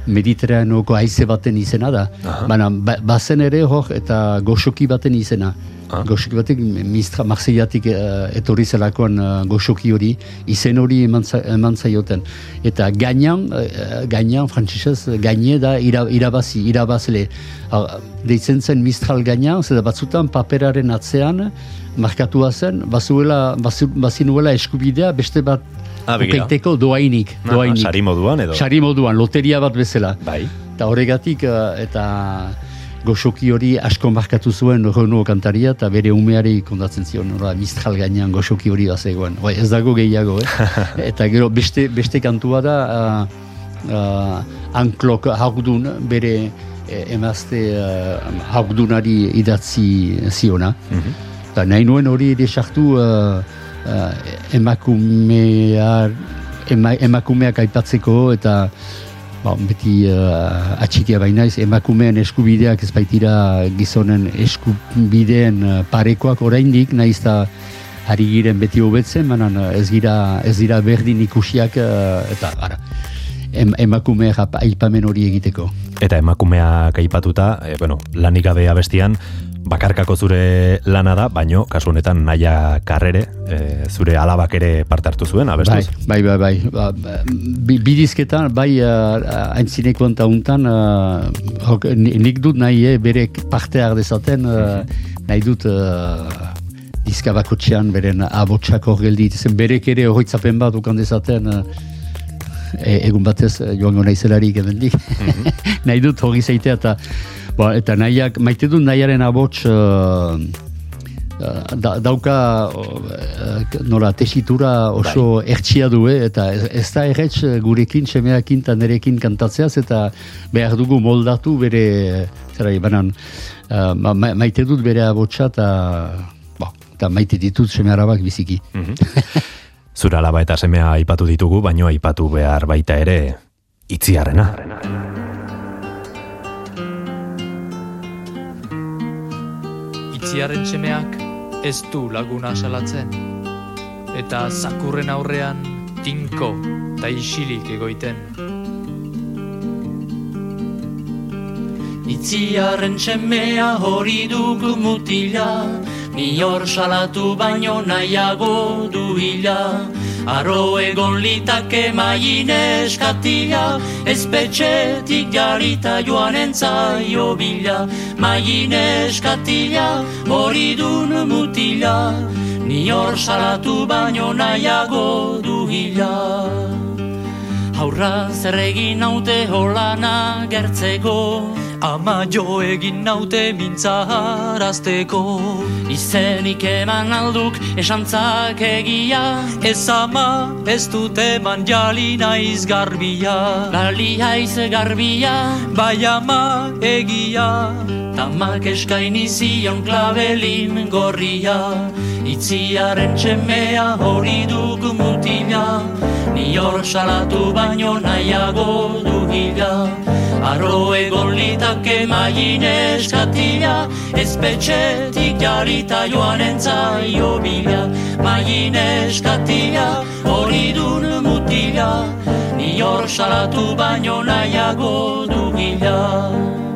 mediterraneoko haize baten izena da. Baina, ba, bazen ere hor eta goxoki baten izena. Ah. Goxoki batek, Mistral, Marseillatik uh, etorri zelakoan uh, goxoki hori, izen hori eman, za- eman zaioten. Eta gainean, uh, gainean, frantzisez, gaine da ira, irabazi, irabazle. Uh, deitzen zen Mistral gainean, zeda batzutan paperaren atzean, markatua zen, bazuela, bazu, bazinuela eskubidea beste bat. Ukaiteko doainik. Ah, doainik. sari moduan edo? Sari moduan, loteria bat bezala. Bai. Eta horregatik, eh, eta goxoki hori asko markatu zuen Renault kantaria, eta bere umeari kondatzen zion, nola, mistral gainean goxoki hori bazegoen. Bai, ez dago gehiago, eh? <laughs> eta gero beste, beste kantua da, uh, uh, anklok haugdun bere eh, emazte uh, haugdunari idatzi ziona. Eta nahi nuen hori ere sartu uh, emakumear, ema, emakumeak aipatzeko eta ba, beti uh, atxikia bainaiz emakumeen eskubideak ez baitira gizonen eskubideen uh, parekoak oraindik naiz eta ari giren beti hobetzen, baina uh, ez gira ez dira berdin ikusiak uh, eta ara, em, emakume aipamen hori egiteko. Eta emakumeak aipatuta, e, bueno, lanik gabe abestian, bakarkako zure lana da, baino, kasu honetan naia karrere, e, zure alabak ere parte hartu zuen, Bai, abestuz? bai, bai, bai. Ba, ba, bi, bidizketan, bai, uh, aintzinekoan eta untan, uh, hok, ni- nik dut nahi, eh, berek parte har dezaten, uh, nahi dut uh, dizka bakotxean, beren abotsak hor geldi, zen berek ere horretzapen bat ukan dezaten, uh, e, egun batez eh, joango naizelarik emendik. <laughs> nahi dut hori zeitea eta ba, eta nahiak, maite dut nahiaren abots uh, da, dauka uh, nola tesitura oso ertsia du eh, eta ez, ez da erretz gurekin, semeakin eta nerekin kantatzeaz eta behar dugu moldatu bere zera banan uh, ma, ma- maite dut bere abotsa eta ba, eta maite ditut seme arabak biziki. <laughs> Zure alaba eta semea aipatu ditugu, baino aipatu behar baita ere itziarrena. Itziarren semeak ez du laguna salatzen, eta zakurren aurrean tinko eta isilik egoiten. Itziarren txemea hori dugu mutila, ni hor salatu baino nahiago du hila. Arro egon litake maien eskatila, ezpetxetik jarita joan entzaio bila. Maien eskatila, hori dun mutila, ni hor salatu baino nahiago du hila. Haurra zer egin naute holana gertzeko, Ama jo egin naute mintzaharazteko izenik eman alduk esantzak egia. Ez ama ez dut eman jali naiz garbia Gali haiz garbia, Bai ama egia tamak eskaini zion klabelin gorria. Itziaren txemea hori duk mutila, ni hor salatu baino nahiago du hila. Arro egon litake maien eskatila, ezpetxetik jarita joan entzaio bila. Maien eskatila, hori dun mutila, ni hor salatu baino nahiago du hila.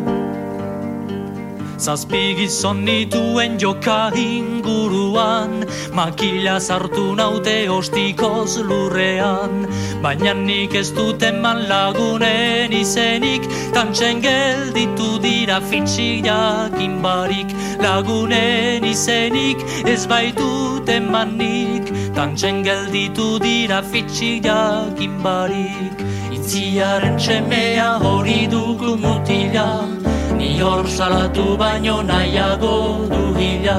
Zazpi gizon nituen joka inguruan Makila sartu naute ostikoz lurrean. Baina nik ez dut eman lagunen izenik Tantxen gelditu dira fitxik jakin barik Lagunen izenik ez baitut emanik Tantxen gelditu dira fitxik jakin barik Itziaren txemea hori dugu mutila, ni hor salatu baino nahiago du hila.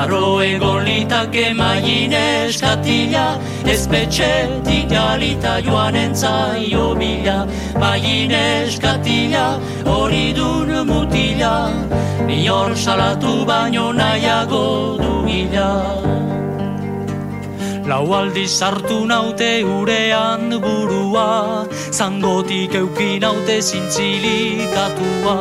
Arro egon litake maien eskatila, ezpetxetik jalita joan entzaio bila. Maien eskatila, hori dun mutila, ni hor salatu baino nahiago du hila. Lau aldiz sartu naute urean burua, zangotik eukin naute zintzilikatua.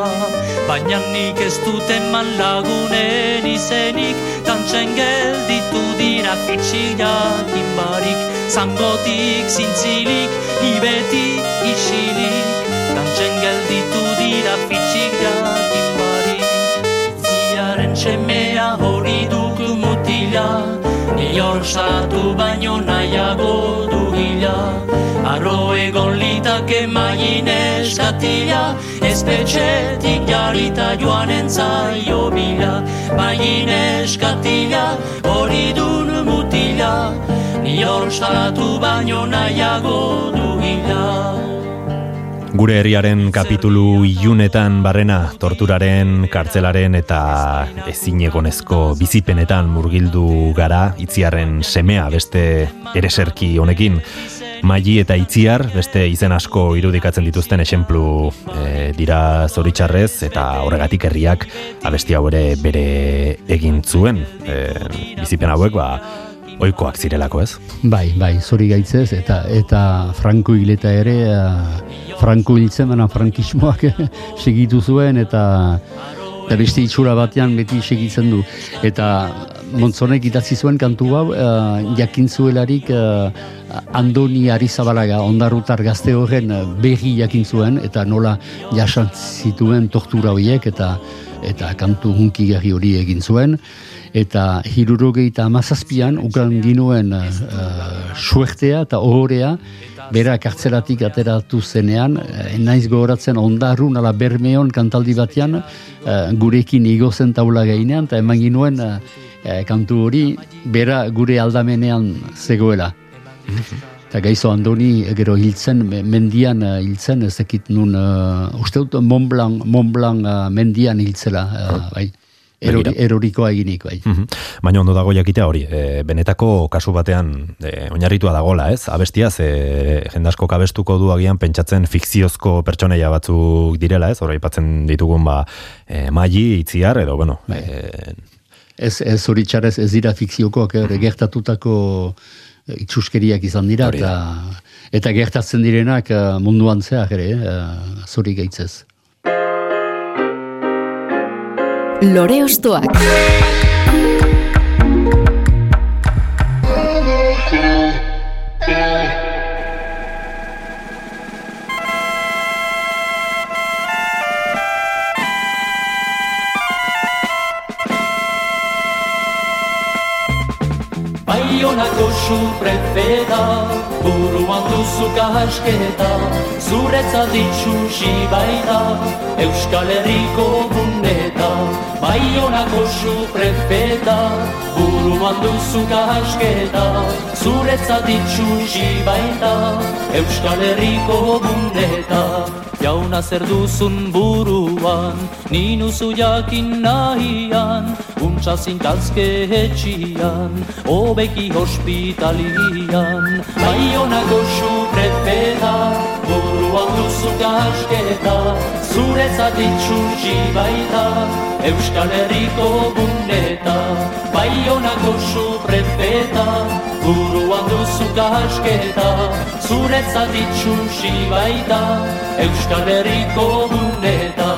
Baina nik ez dut eman lagunen izenik, tantxen gelditu dira fitxik jakin barik. Zangotik zintzilik, ibeti isilik, tantxen gelditu dira fitxik jakin barik. Ziaren txemea hori duk mutila, ni hor salatu baino nahiago du hila. Arro egon litake maien eskatila, ezpetxetik jarita joan entzaio bila. Maien eskatila, hori dun mutila, ni hor salatu baino nahiago du hila. Gure herriaren kapitulu ilunetan barrena torturaren, kartzelaren eta ezinegonezko bizipenetan murgildu gara itziarren semea beste ereserki honekin. Maili eta itziar, beste izen asko irudikatzen dituzten esenplu e, dira zoritxarrez eta horregatik herriak abesti hau ere bere egin zuen. E, bizipen hauek ba, oikoak zirelako ez? Bai, bai, zori gaitzez, eta eta Franco hileta ere, uh, Franco hiltzen baina frankismoak <laughs> segitu zuen, eta eta beste itxura batean beti segitzen du. Eta Montzonek idatzi zuen kantu hau, uh, jakin zuelarik uh, Andoni Arizabalaga, ondarrutar gazte horren berri jakin zuen, eta nola jasan zituen tortura horiek, eta eta kantu hunkigarri hori egin zuen eta hirurogeita amazazpian ukan ginuen uh, suertea eta ohorea bera kartzelatik ateratu zenean, eh, naiz gogoratzen ondarrun ala bermeon kantaldi batean eh, gurekin igozen taula gainean eta eman ginuen eh, eh, kantu hori bera gure aldamenean zegoela. Eta gaizo Andoni gero hiltzen, me- mendian eh, hiltzen, ez dakit nun, uh, uste dut Mont Blanc, Mont Blanc eh, mendian hiltzela, uh, bai. Erori, erorikoa eginik, bai. Mhm. Baina ondo dago jakitea hori, e, benetako kasu batean e, oinarritua dagola, ez? Abestia, ze jendasko kabestuko du agian pentsatzen fikziozko pertsoneia batzuk direla, ez? Hora aipatzen ditugun ba, e, maili, itziar, edo, bueno, Bai. e, Ez, ez zoritxarrez ez dira fikziokoak, ere, gertatutako eh, itxuskeriak izan dira, Hori eta, eta gertatzen direnak eh, munduan zehar ere, zori gaitzez. Lore Ostoak. Baionako su prefeta Buruan duzu kasketa Zuretzat itxusi baita Euskal Herriko guneta. Baionako su prefeta Buruan duzu kasketa Zuretzat itxusi baita Euskal Herriko guneta. Jauna zer duzun buruan, ninuzu jakin nahian, untsa zintazke etxian, obeki hospitalian. Baionako prefeta, buruan duzu kasketa, zuretzat itxusi baita, Euskal Herriko guneta. Baionako su prefeta, buruan duzu kasketa, zuretzat itxusi baita, Euskal Herriko guneta.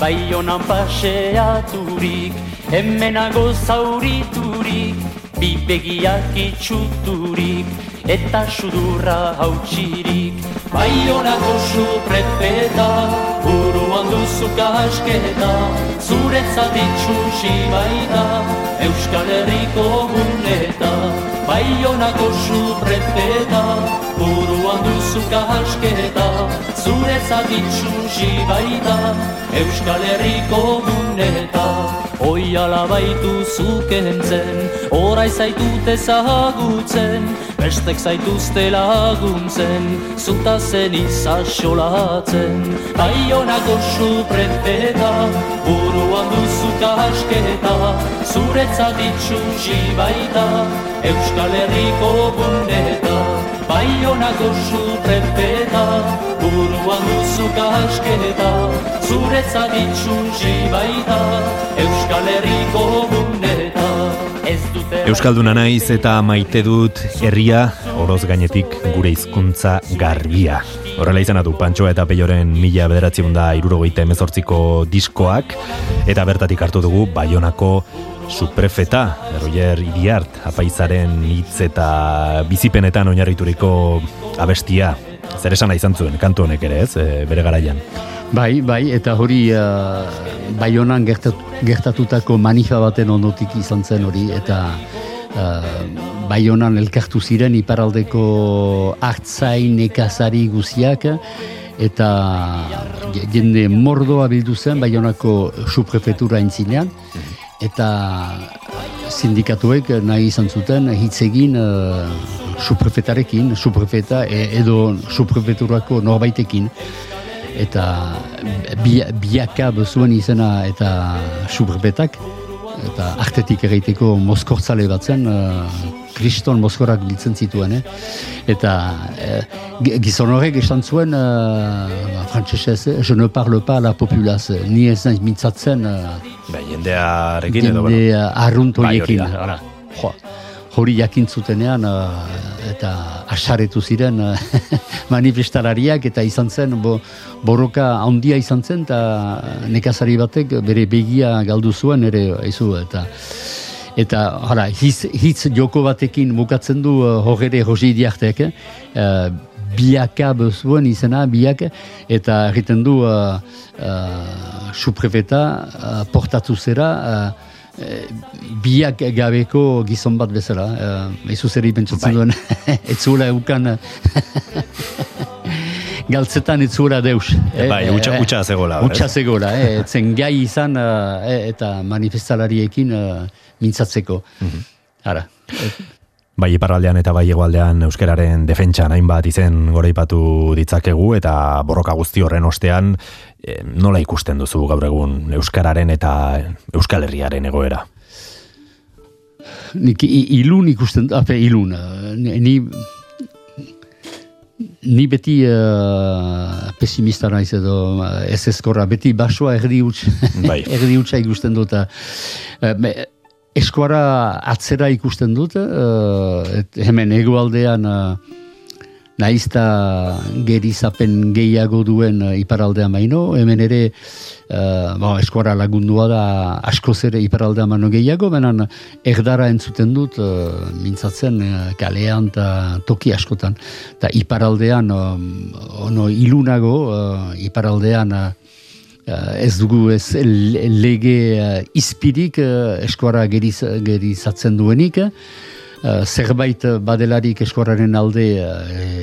Baionan paseaturik, hemenago zauriturik, bibegiak itxuturik, eta sudurra hautsirik. Baionako su prefeta, buruan duzu kasketa, zuretzat itxusi baita, Euskal Herriko guneta. Baionako su prefeta, buruan duzu kasketa, zuretzat itxusi baita, Euskal Herriko guneta. Oi alabaitu zukentzen, orai zaitut ezagutzen, bestek zaituzte laguntzen, zuta zen izasolatzen. Baionako su prefeta, buruan duzu kasketa, zuretzat itxusi baita, Euskal Herriko guneta. Baionako su prefeta, buruan duzu kasketa, zuretzat itxusi baita, Euskal Herriko dute Euskalduna naiz eta maite dut herria oroz gainetik gure hizkuntza garbia. Horrela izan du Pantsoa eta Peioren mila bederatziun da irurogeita emezortziko diskoak, eta bertatik hartu dugu Baionako suprefeta, Roger Iriart, apaizaren hitz eta bizipenetan oinarrituriko abestia. Zer esan izan zuen, kantu honek ere ez, e, bere garaian. Bai, bai, eta hori uh, Baionan gertat, gertatutako manifa baten ondotik izan zen hori, eta uh, Baionan elkartu ziren iparaldeko hartzain nekazari guziak, eta jende mordoa bildu zen Baionako suprefetura entzinean, eta sindikatuek nahi izan zuten hitz egin uh, suprefetarekin, suprefeta e- edo suprefeturako norbaitekin eta bi, biaka bezuen izena eta subrbetak eta artetik egiteko moskortzale bat zen uh, kriston moskorak biltzen zituen eh? eta uh, gizon horrek esan zuen uh, frantzesez, je ne parle pas la populaz ni ez naiz mintzatzen uh, Bai, jendearekin edo, bueno. arrunt Bai, hori hori jakin zutenean uh, eta asaretu ziren uh, <laughs> manifestalariak eta izan zen bo, borroka handia izan zen eta nekazari batek bere begia galdu zuen ere aizu eta eta hala, hitz, hitz joko batekin bukatzen du uh, hogere hosi diartek eh? uh, biaka bezuen izena biak eta egiten du uh, uh, suprefeta uh, portatu zera uh, eh, biak gabeko gizon bat bezala. Uh, Eizu zer pentsatzen Bai. duen, <laughs> ez zuela eukan <laughs> galtzetan ez zuela deus. eh? Bai, utxa, Eh, utxa zegoela. Utsa zegoela, eh, ez zen gai izan eh, eh, eta manifestalariekin eh, mintzatzeko. Mhm. Ara, Bai iparraldean eta bai hegoaldean euskararen defentsan hainbat izen goraipatu ditzakegu eta borroka guzti horren ostean eh, nola ikusten duzu gaur egun euskararen eta euskal herriaren egoera. nik ilun ikusten, ape, ilun, ni, ni- beti uh, pesimista naiz edo eh, ez ezkorra, beti basoa erdi huts, Bai. <laughs> erdi ikusten dut. me- eskuara atzera ikusten dut, eh, et, hemen egoaldean uh, naizta gerizapen gehiago duen uh, iparaldean baino, hemen ere uh, bo, eskuara lagundua da askoz ere iparaldean baino gehiago, benan erdara entzuten dut uh, mintzatzen uh, kalean eta toki askotan. Ta iparaldean um, ono ilunago, uh, iparaldean uh, Uh, ez dugu ez le- lege uh, izpirik uh, eskuara geriz, gerizatzen duenik, zerbait badelarik eskuararen alde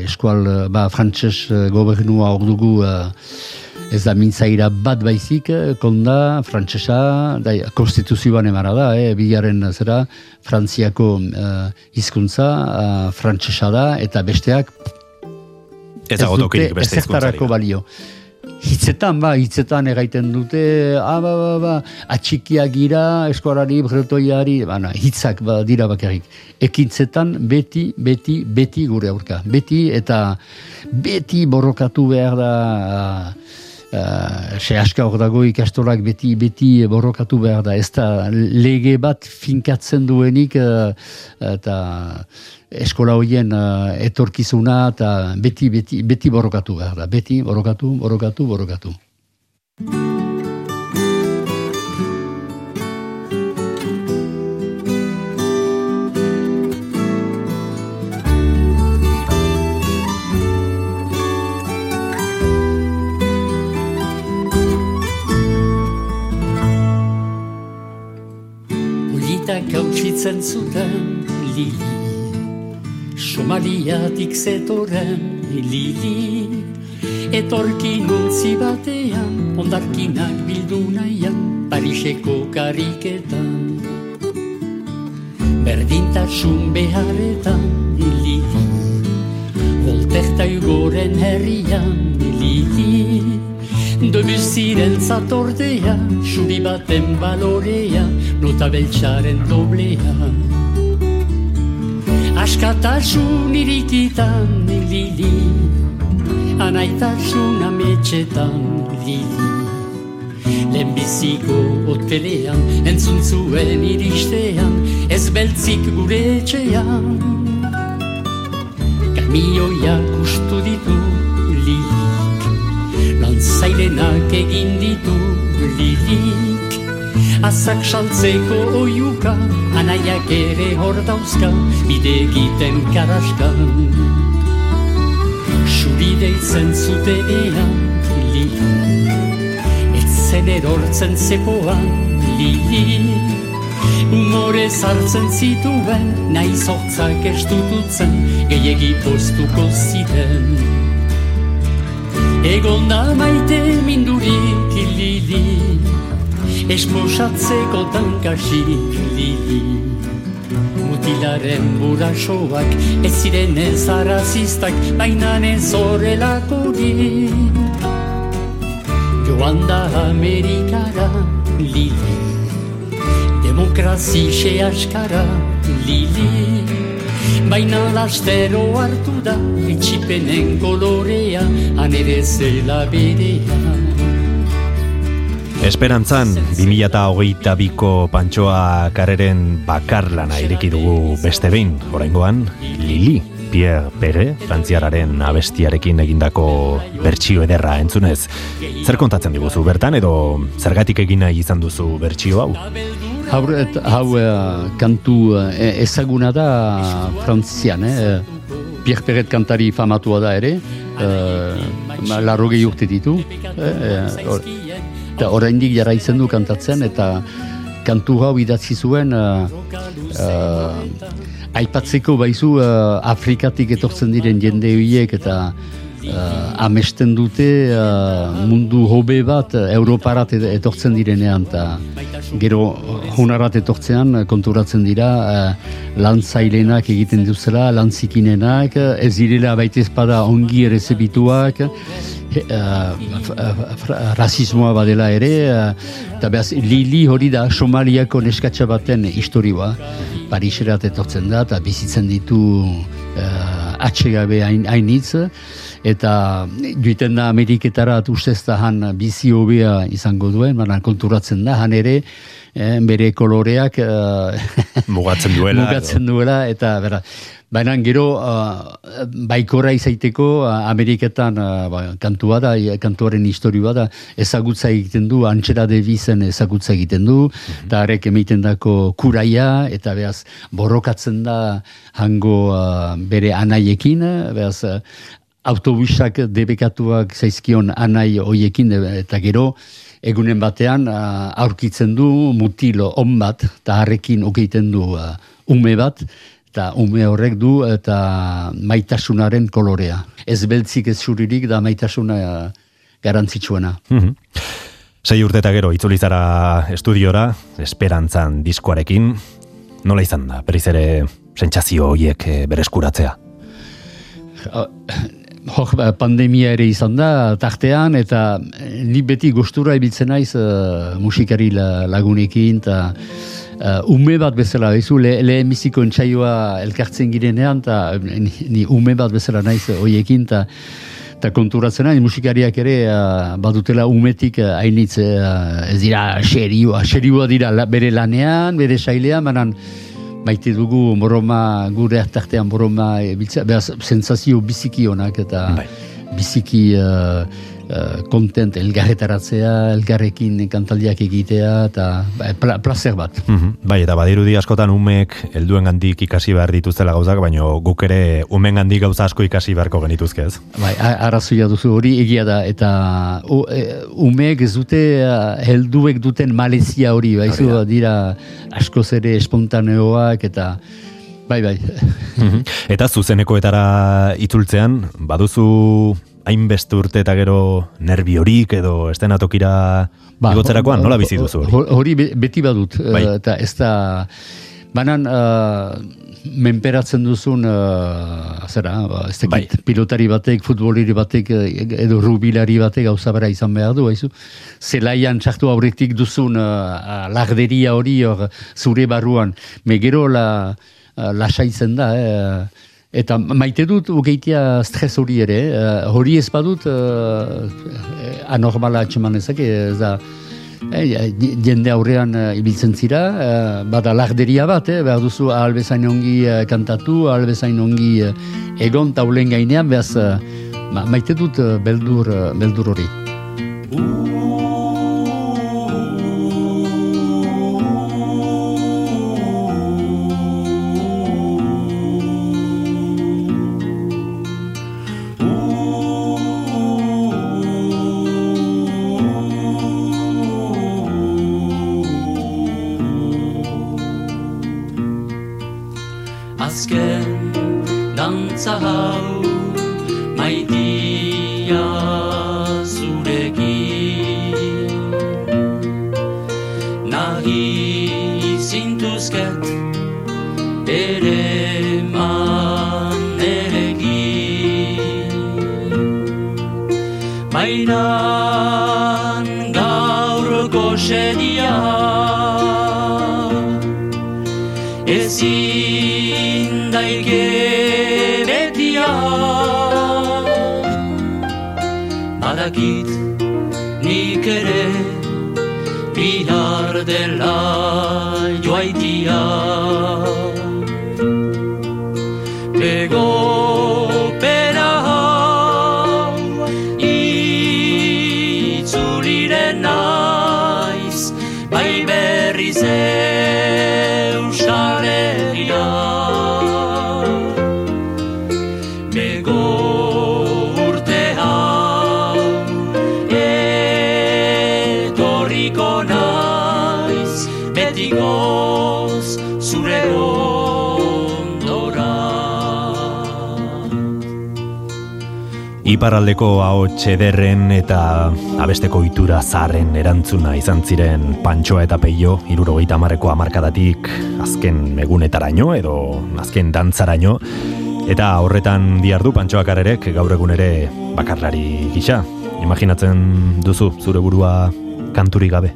eskual ba, frantses gobernua hor dugu ez da mintzaira bat baizik, eh, konda, frantsesa, da, konstituzioan emara da, eh, bilaren zera, frantziako hizkuntza, uh, frantsesa da, eta besteak Ez beste ezertarako hizkuntzari. balio. Hitzetan, ba, hitzetan egaiten dute, ah, ba, ba, ba, atxikiak gira, eskuarari, bretoiari, bana, hitzak ba, dira bakarrik. Ekintzetan beti, beti, beti gure aurka. Beti eta beti borrokatu behar da, uh, se aska hor dago ikastolak beti, beti borrokatu behar da. Ez da lege bat finkatzen duenik, uh, eta eskola horien uh, etorkizuna eta beti, beti, beti borrokatu behar da. Beti borrokatu, borrokatu, borrokatu. Hautsitzen zuten lili. Somaliatik zetoren lili. Etorkin untzi batean Ondarkinak bildu nahian Pariseko kariketan. Berdintasun beharretan lili. Volterta ugoren herrian lili Debussiren zatordea, suri baten balorea, nota beltxaren doblea. Askatasun irikitan lili, anaitasun ametxetan lili. Lehenbiziko hotelean, entzun zuen iristean, ez beltzik gure etxean. Kamioiak ustu ditu lanzailenak egin ditu lilik. Azak saltzeko oiuka, anaiak ere hor dauzka, bide egiten karaskan. Xuri deitzen zutenean lilik, etzen erortzen zepoan lilik. Umore zartzen zituen, nahi zortzak estututzen, gehiegi postuko ziren. Egon da maite mindurik lili, esposatzeko tankasik lili. Mutilaren burasoak, ez ziren ez arrazistak, baina ez horrelakorik. Joan da Amerikara lili, demokrazi xe askara lili. Baina lastero hartu da, etxipenen kolorea, anere zela berea. Esperantzan, 2008 biko pantsoa kareren bakarlana ireki dugu beste behin, oraingoan Lili, Pierre Pere, frantziararen abestiarekin egindako bertsio ederra entzunez. Zer kontatzen diguzu bertan edo zergatik egin nahi izan duzu bertsio hau? Hau, et, hau eh, kantu eh, ezaguna da frantzian, eh? Pierre Perret kantari famatua da ere, uh, larrogei urte ditu, eh, eh, or, eta oraindik jara izen du kantatzen, eta kantu hau idatzi zuen uh, uh, aipatzeko baizu uh, Afrikatik etortzen diren jende horiek eta uh, amesten dute uh, mundu hobe bat uh, Europarat et- etortzen direnean eta gero hunarat etortzean konturatzen dira uh, lantzailenak egiten duzela, lantzikinenak, ez direla baita ezpada ongi errezebituak, uh, rasismoa badela ere, eta behaz, Lili hori da Somaliako neskatsa baten historioa, Pariserat etortzen da, eta bizitzen ditu uh, atsegabe hain, hainitz, eta joiten da Ameriketara ustez da han bizi hobea izango duen, baina konturatzen da, han ere, eh, bere koloreak eh, <laughs> Mugatzen duela. mugatzen duela, eta bera, baina gero uh, baikora izaiteko uh, Ameriketan uh, ba, kantua da, kantuaren historioa da, ezagutza egiten du, antxera debizen ezagutza egiten du, eta arek emiten dako kuraia, eta behaz borrokatzen da hango uh, bere anaiekin, eh, behaz uh, autobusak debekatuak zaizkion anai hoiekin, de- eta gero egunen batean aurkitzen du mutilo on bat, eta harrekin okeiten du ume bat, eta ume horrek du eta maitasunaren kolorea. Ez beltzik ez zuririk da maitasuna garantzitsuena. Mhm. Sei urte eta gero itzuli zara estudiora, esperantzan diskoarekin, nola izan da, berriz ere sentsazio horiek eh, bereskuratzea? Hor, ba, pandemia ere izan da, tartean, eta eh, ni beti gustura ibiltzen naiz eh, musikari la, lagunekin, eta uh, ume bat bezala, bezu, le, lehen biziko entsaioa elkartzen girenean, eta ni, ni ume bat bezala naiz hoiekin, eta eta konturatzen nahi, musikariak ere uh, badutela umetik uh, hainitz uh, ez dira serioa, serioa dira la, bere lanean, bere sailean, banan maite dugu boroma, gure hartartean boroma, e, biltzea, behaz, sensazio biziki honak eta Bai. biziki uh, kontent elgarretaratzea, elgarrekin kantaldiak egitea, eta ba, pla, placer bat. Mhm. Bai, eta badirudi askotan umek helduen gandik ikasi behar dituztela gauzak, baina guk ere umen gandik gauza asko ikasi beharko genituzke ez. Bai, arrazoia duzu hori egia da, eta u, e, umeek ez dute helduek duten malezia hori, baizu Hori da. dira askoz ere espontaneoak, eta bai, bai. Mhm. Eta zuzenekoetara itzultzean, baduzu hainbeste urte eta gero nervi horik edo estenatokira igotzerakoan, nola bizi duzu hori? Ho- Hori be- beti badut, eh, Bai. eta ez da, banan, uh, menperatzen duzun, uh, zera, ba, ez dakit, Bai. pilotari batek, futbolari batek, edo rubilari batek gauza bera izan behar du, haizu. Zelaian txartu aurretik duzun uh, lagderia hori hor zure barruan, me gero la, uh, lasaitzen da, eh, Eta maite dut ugeitia stres hori ere, eh, hori ez badut uh, anormala atxeman ezake, ez da, eh, jende aurrean eh, ibiltzen zira, eh, bada larderia bat, eh, behar duzu ahal bezain ongi eh, kantatu, ahal bezain ongi eh, egon taulen gainean, behaz eh, ma, maite dut eh, beldur, eh, beldur hori. Iparraldeko ahots ederren eta abesteko itura zarren erantzuna izan ziren Pantsoa eta Peio irurogeita marreko amarkadatik azken egunetaraino edo azken dantzaraino eta horretan diardu Pantsoa Karerek gaur egun ere bakarlari gisa. Imaginatzen duzu zure burua kanturi gabe.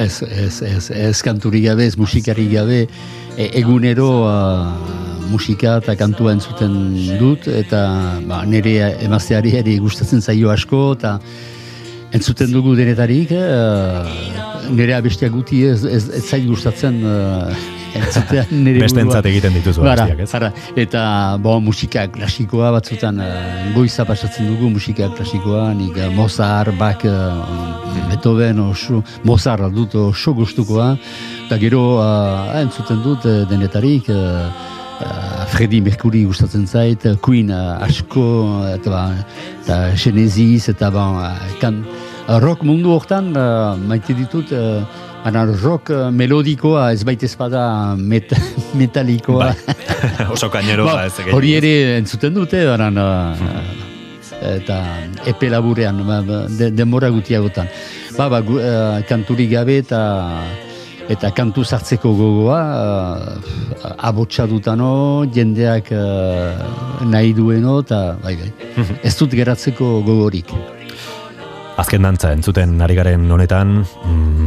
Ez, ez, ez, ez kanturi gabe, ez musikari gabe, e, egunero uh, musika eta kantua entzuten dut, eta ba, nire emazteari ere gustatzen zaio asko, eta entzuten dugu denetarik, eh, nire abestiak guti ez, ez, ez zait gustatzen uh, entzutean <laughs> nire. Bestentzat egiten dituzu Bara, ez? bara. Eta bo, musika klasikoa batzutan uh, goiza pasatzen dugu musika klasikoa, nik uh, Mozart, Bach, uh, Beethoven, oso, Mozart dut oso gustukoa, eta gero uh, entzuten dut denetarik, uh, Freddie Mercury gustatzen zait, Queen uh, asko, eta, ba, eta Genesis, eta ba, kan, rock mundu hortan uh, maite ditut uh, Baina rock eh, melodikoa ez baita ezpada met, <laughs> metalikoa. Bai. <laughs> Oso kainero Ba, ez hori ere entzuten dute, baina eta epe laburean, ba, ba, de, denbora gutiagotan. Ba, ba, gu, eh, kanturik gabe eta eta kantu sartzeko gogoa uh, abotsa dutano, jendeak eh, nahi dueno, eta bai, bai. <laughs> ez dut geratzeko gogorik. Azken dantza entzuten ari garen honetan, mm,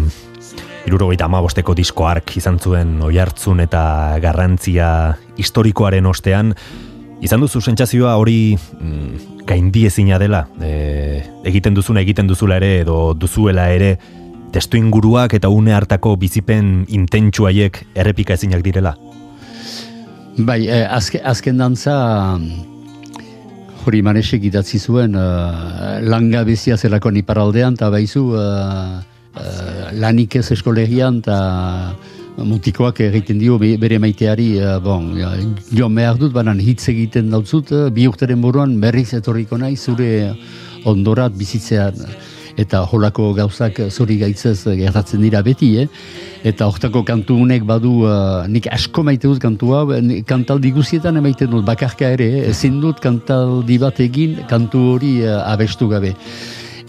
irurogeita amabosteko disko ark izan zuen oihartzun eta garrantzia historikoaren ostean, izan duzu sentsazioa hori mm, gaindiezina dela, e, egiten duzuna egiten duzula ere edo duzuela ere testu inguruak eta une hartako bizipen intentsuaiek errepika ezinak direla. Bai, eh, azke, azken dantza hori manesek idatzi zuen uh, langabezia zelakoan iparaldean, eta baizu uh, lanik ez eskolegian, eta mutikoak egiten dio be- bere maiteari, uh, bon, jo behar dut, banan hitz egiten dautzut, uh, bi urteren buruan berriz etorriko nahi zure ondorat bizitzean eta holako gauzak zuri gaitzez gertatzen dira beti, eh? Eta hortako kantu unek badu, uh, nik asko maite dut kantua, kantaldi guzietan emaiten dut, bakarka ere, eh? ezin dut kantaldi bat egin kantu hori uh, abestu gabe.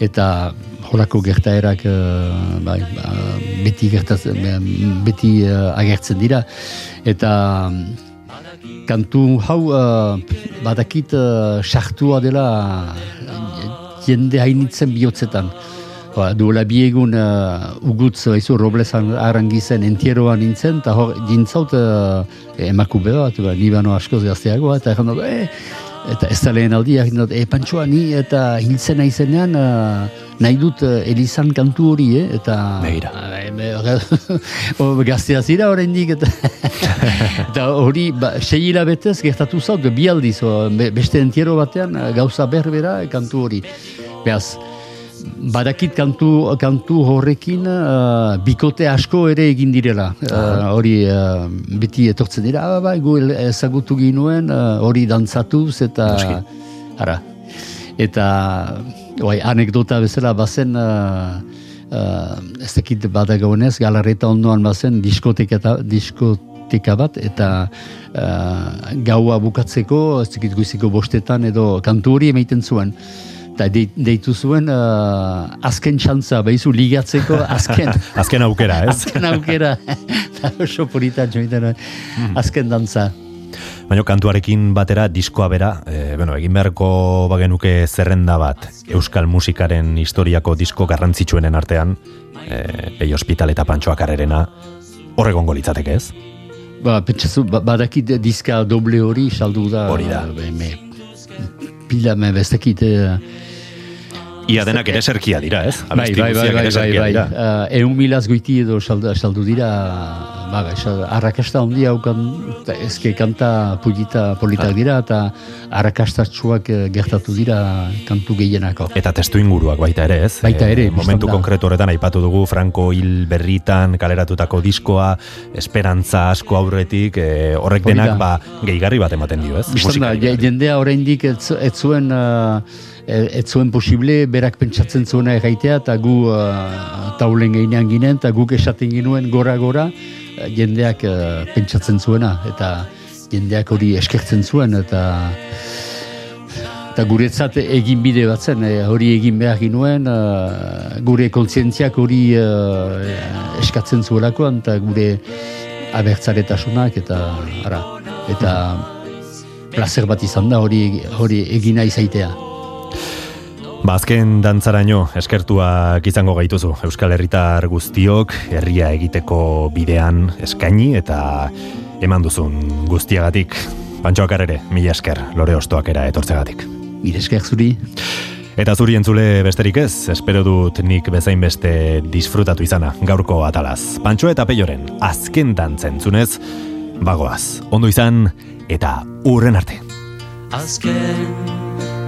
Eta holako gertaerak uh, bai, ba, beti gertatzen, beti uh, agertzen dira. Eta mm, kantu hau uh, badakit uh, sartua dela jende hainitzen bihotzetan. Ba, duela bi egun uh, ugutz baizu Robles arangizen entieroan nintzen, eta hor jintzaut uh, emakume bat, ba, ni bano askoz gazteagoa, eta erran dut, eh, eta ez da lehen aldi, egin dut, e, pantsoa ni eta hiltzen naizenean uh, nahi dut uh, Elizan kantu hori, eh, eta... Begira. Eh, me- <laughs> o, gaztea zira oraindik eta <laughs> eta hori ba, sei hilabetez gertatu zaut bi aldiz o, be- beste entiero batean eh, gauza berbera eh, kantu hori beaz badakit kantu, kantu horrekin uh, bikote asko ere egin direla. Uh, hori uh, beti etortzen dira. Ah, bai, gu ezagutu ginuen uh, hori dantzatuz eta ara. Eta bai, anekdota bezala bazen uh, uh, ez dakit badagoenez galarreta ondoan bazen diskoteka, diskoteka bat eta uh, gaua bukatzeko ez dakit guiziko bostetan edo kantu hori emaiten zuen eta de, deitu zuen uh, azken txantza behizu ligatzeko <laughs> azken Azken aukera, ez? azken aukera <laughs> eta oso polita joiten azken dantza Baina kantuarekin batera diskoa bera, e, bueno, egin beharko bagenuke zerrenda bat euskal musikaren historiako disko garrantzitsuenen artean, e, Pei Hospital eta Pantxoak arrerena, horregongo litzateke ez? Ba, pentsazu, ba, badakit diska doble hori saldu da. Hori da. Be, me, pila, me bestekit... Ia denak ere serkia dira, ez? bai, bai, bai, bai, bai, bai. Uh, eun milaz goiti edo saldu, dira, ba, arrakasta handia haukan, ezke kanta pulita, politak dira, eta arrakastatsuak eh, gertatu dira kantu gehienako. Eta testu inguruak baita ere, ez? Baita ere, E, momentu konkretu horretan aipatu dugu Franco hil berritan kaleratutako diskoa, esperantza asko aurretik, e, horrek denak ba, gehigarri bat ematen dio, ez? Bistan da, Musikari. je- jendea oraindik ez, ez zuen uh, ez zuen posible berak pentsatzen zuena erraitea eta gu uh, taulen geinean ginen eta guk esaten ginuen gora-gora uh, jendeak uh, pentsatzen zuena eta jendeak hori eskertzen zuen eta eta guretzat egin bide bat zen, eh, hori egin behar ginuen, eh, gure kontzientziak hori eh, eskatzen zuelakoan, eta gure abertzaretasunak, eta ara, eta placer bat izan da hori, hori egina izaitea. Ba, azken dantzaraino eskertuak izango gaituzu Euskal Herritar guztiok herria egiteko bidean eskaini eta eman duzun guztiagatik Pantxoak ere, mila esker, lore ostoak era etortzegatik. Mire esker zuri, Eta zuri entzule besterik ez, espero dut nik bezain beste disfrutatu izana gaurko atalaz. Pantxo eta peioren azken dantzen zunez, bagoaz, ondo izan eta urren arte. Azken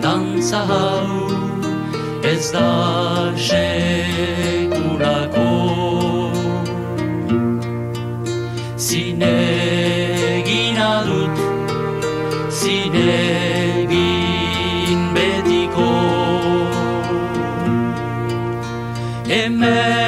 dantza hau ez da sekulako. Zinegina dut zinegin betiko. Hemen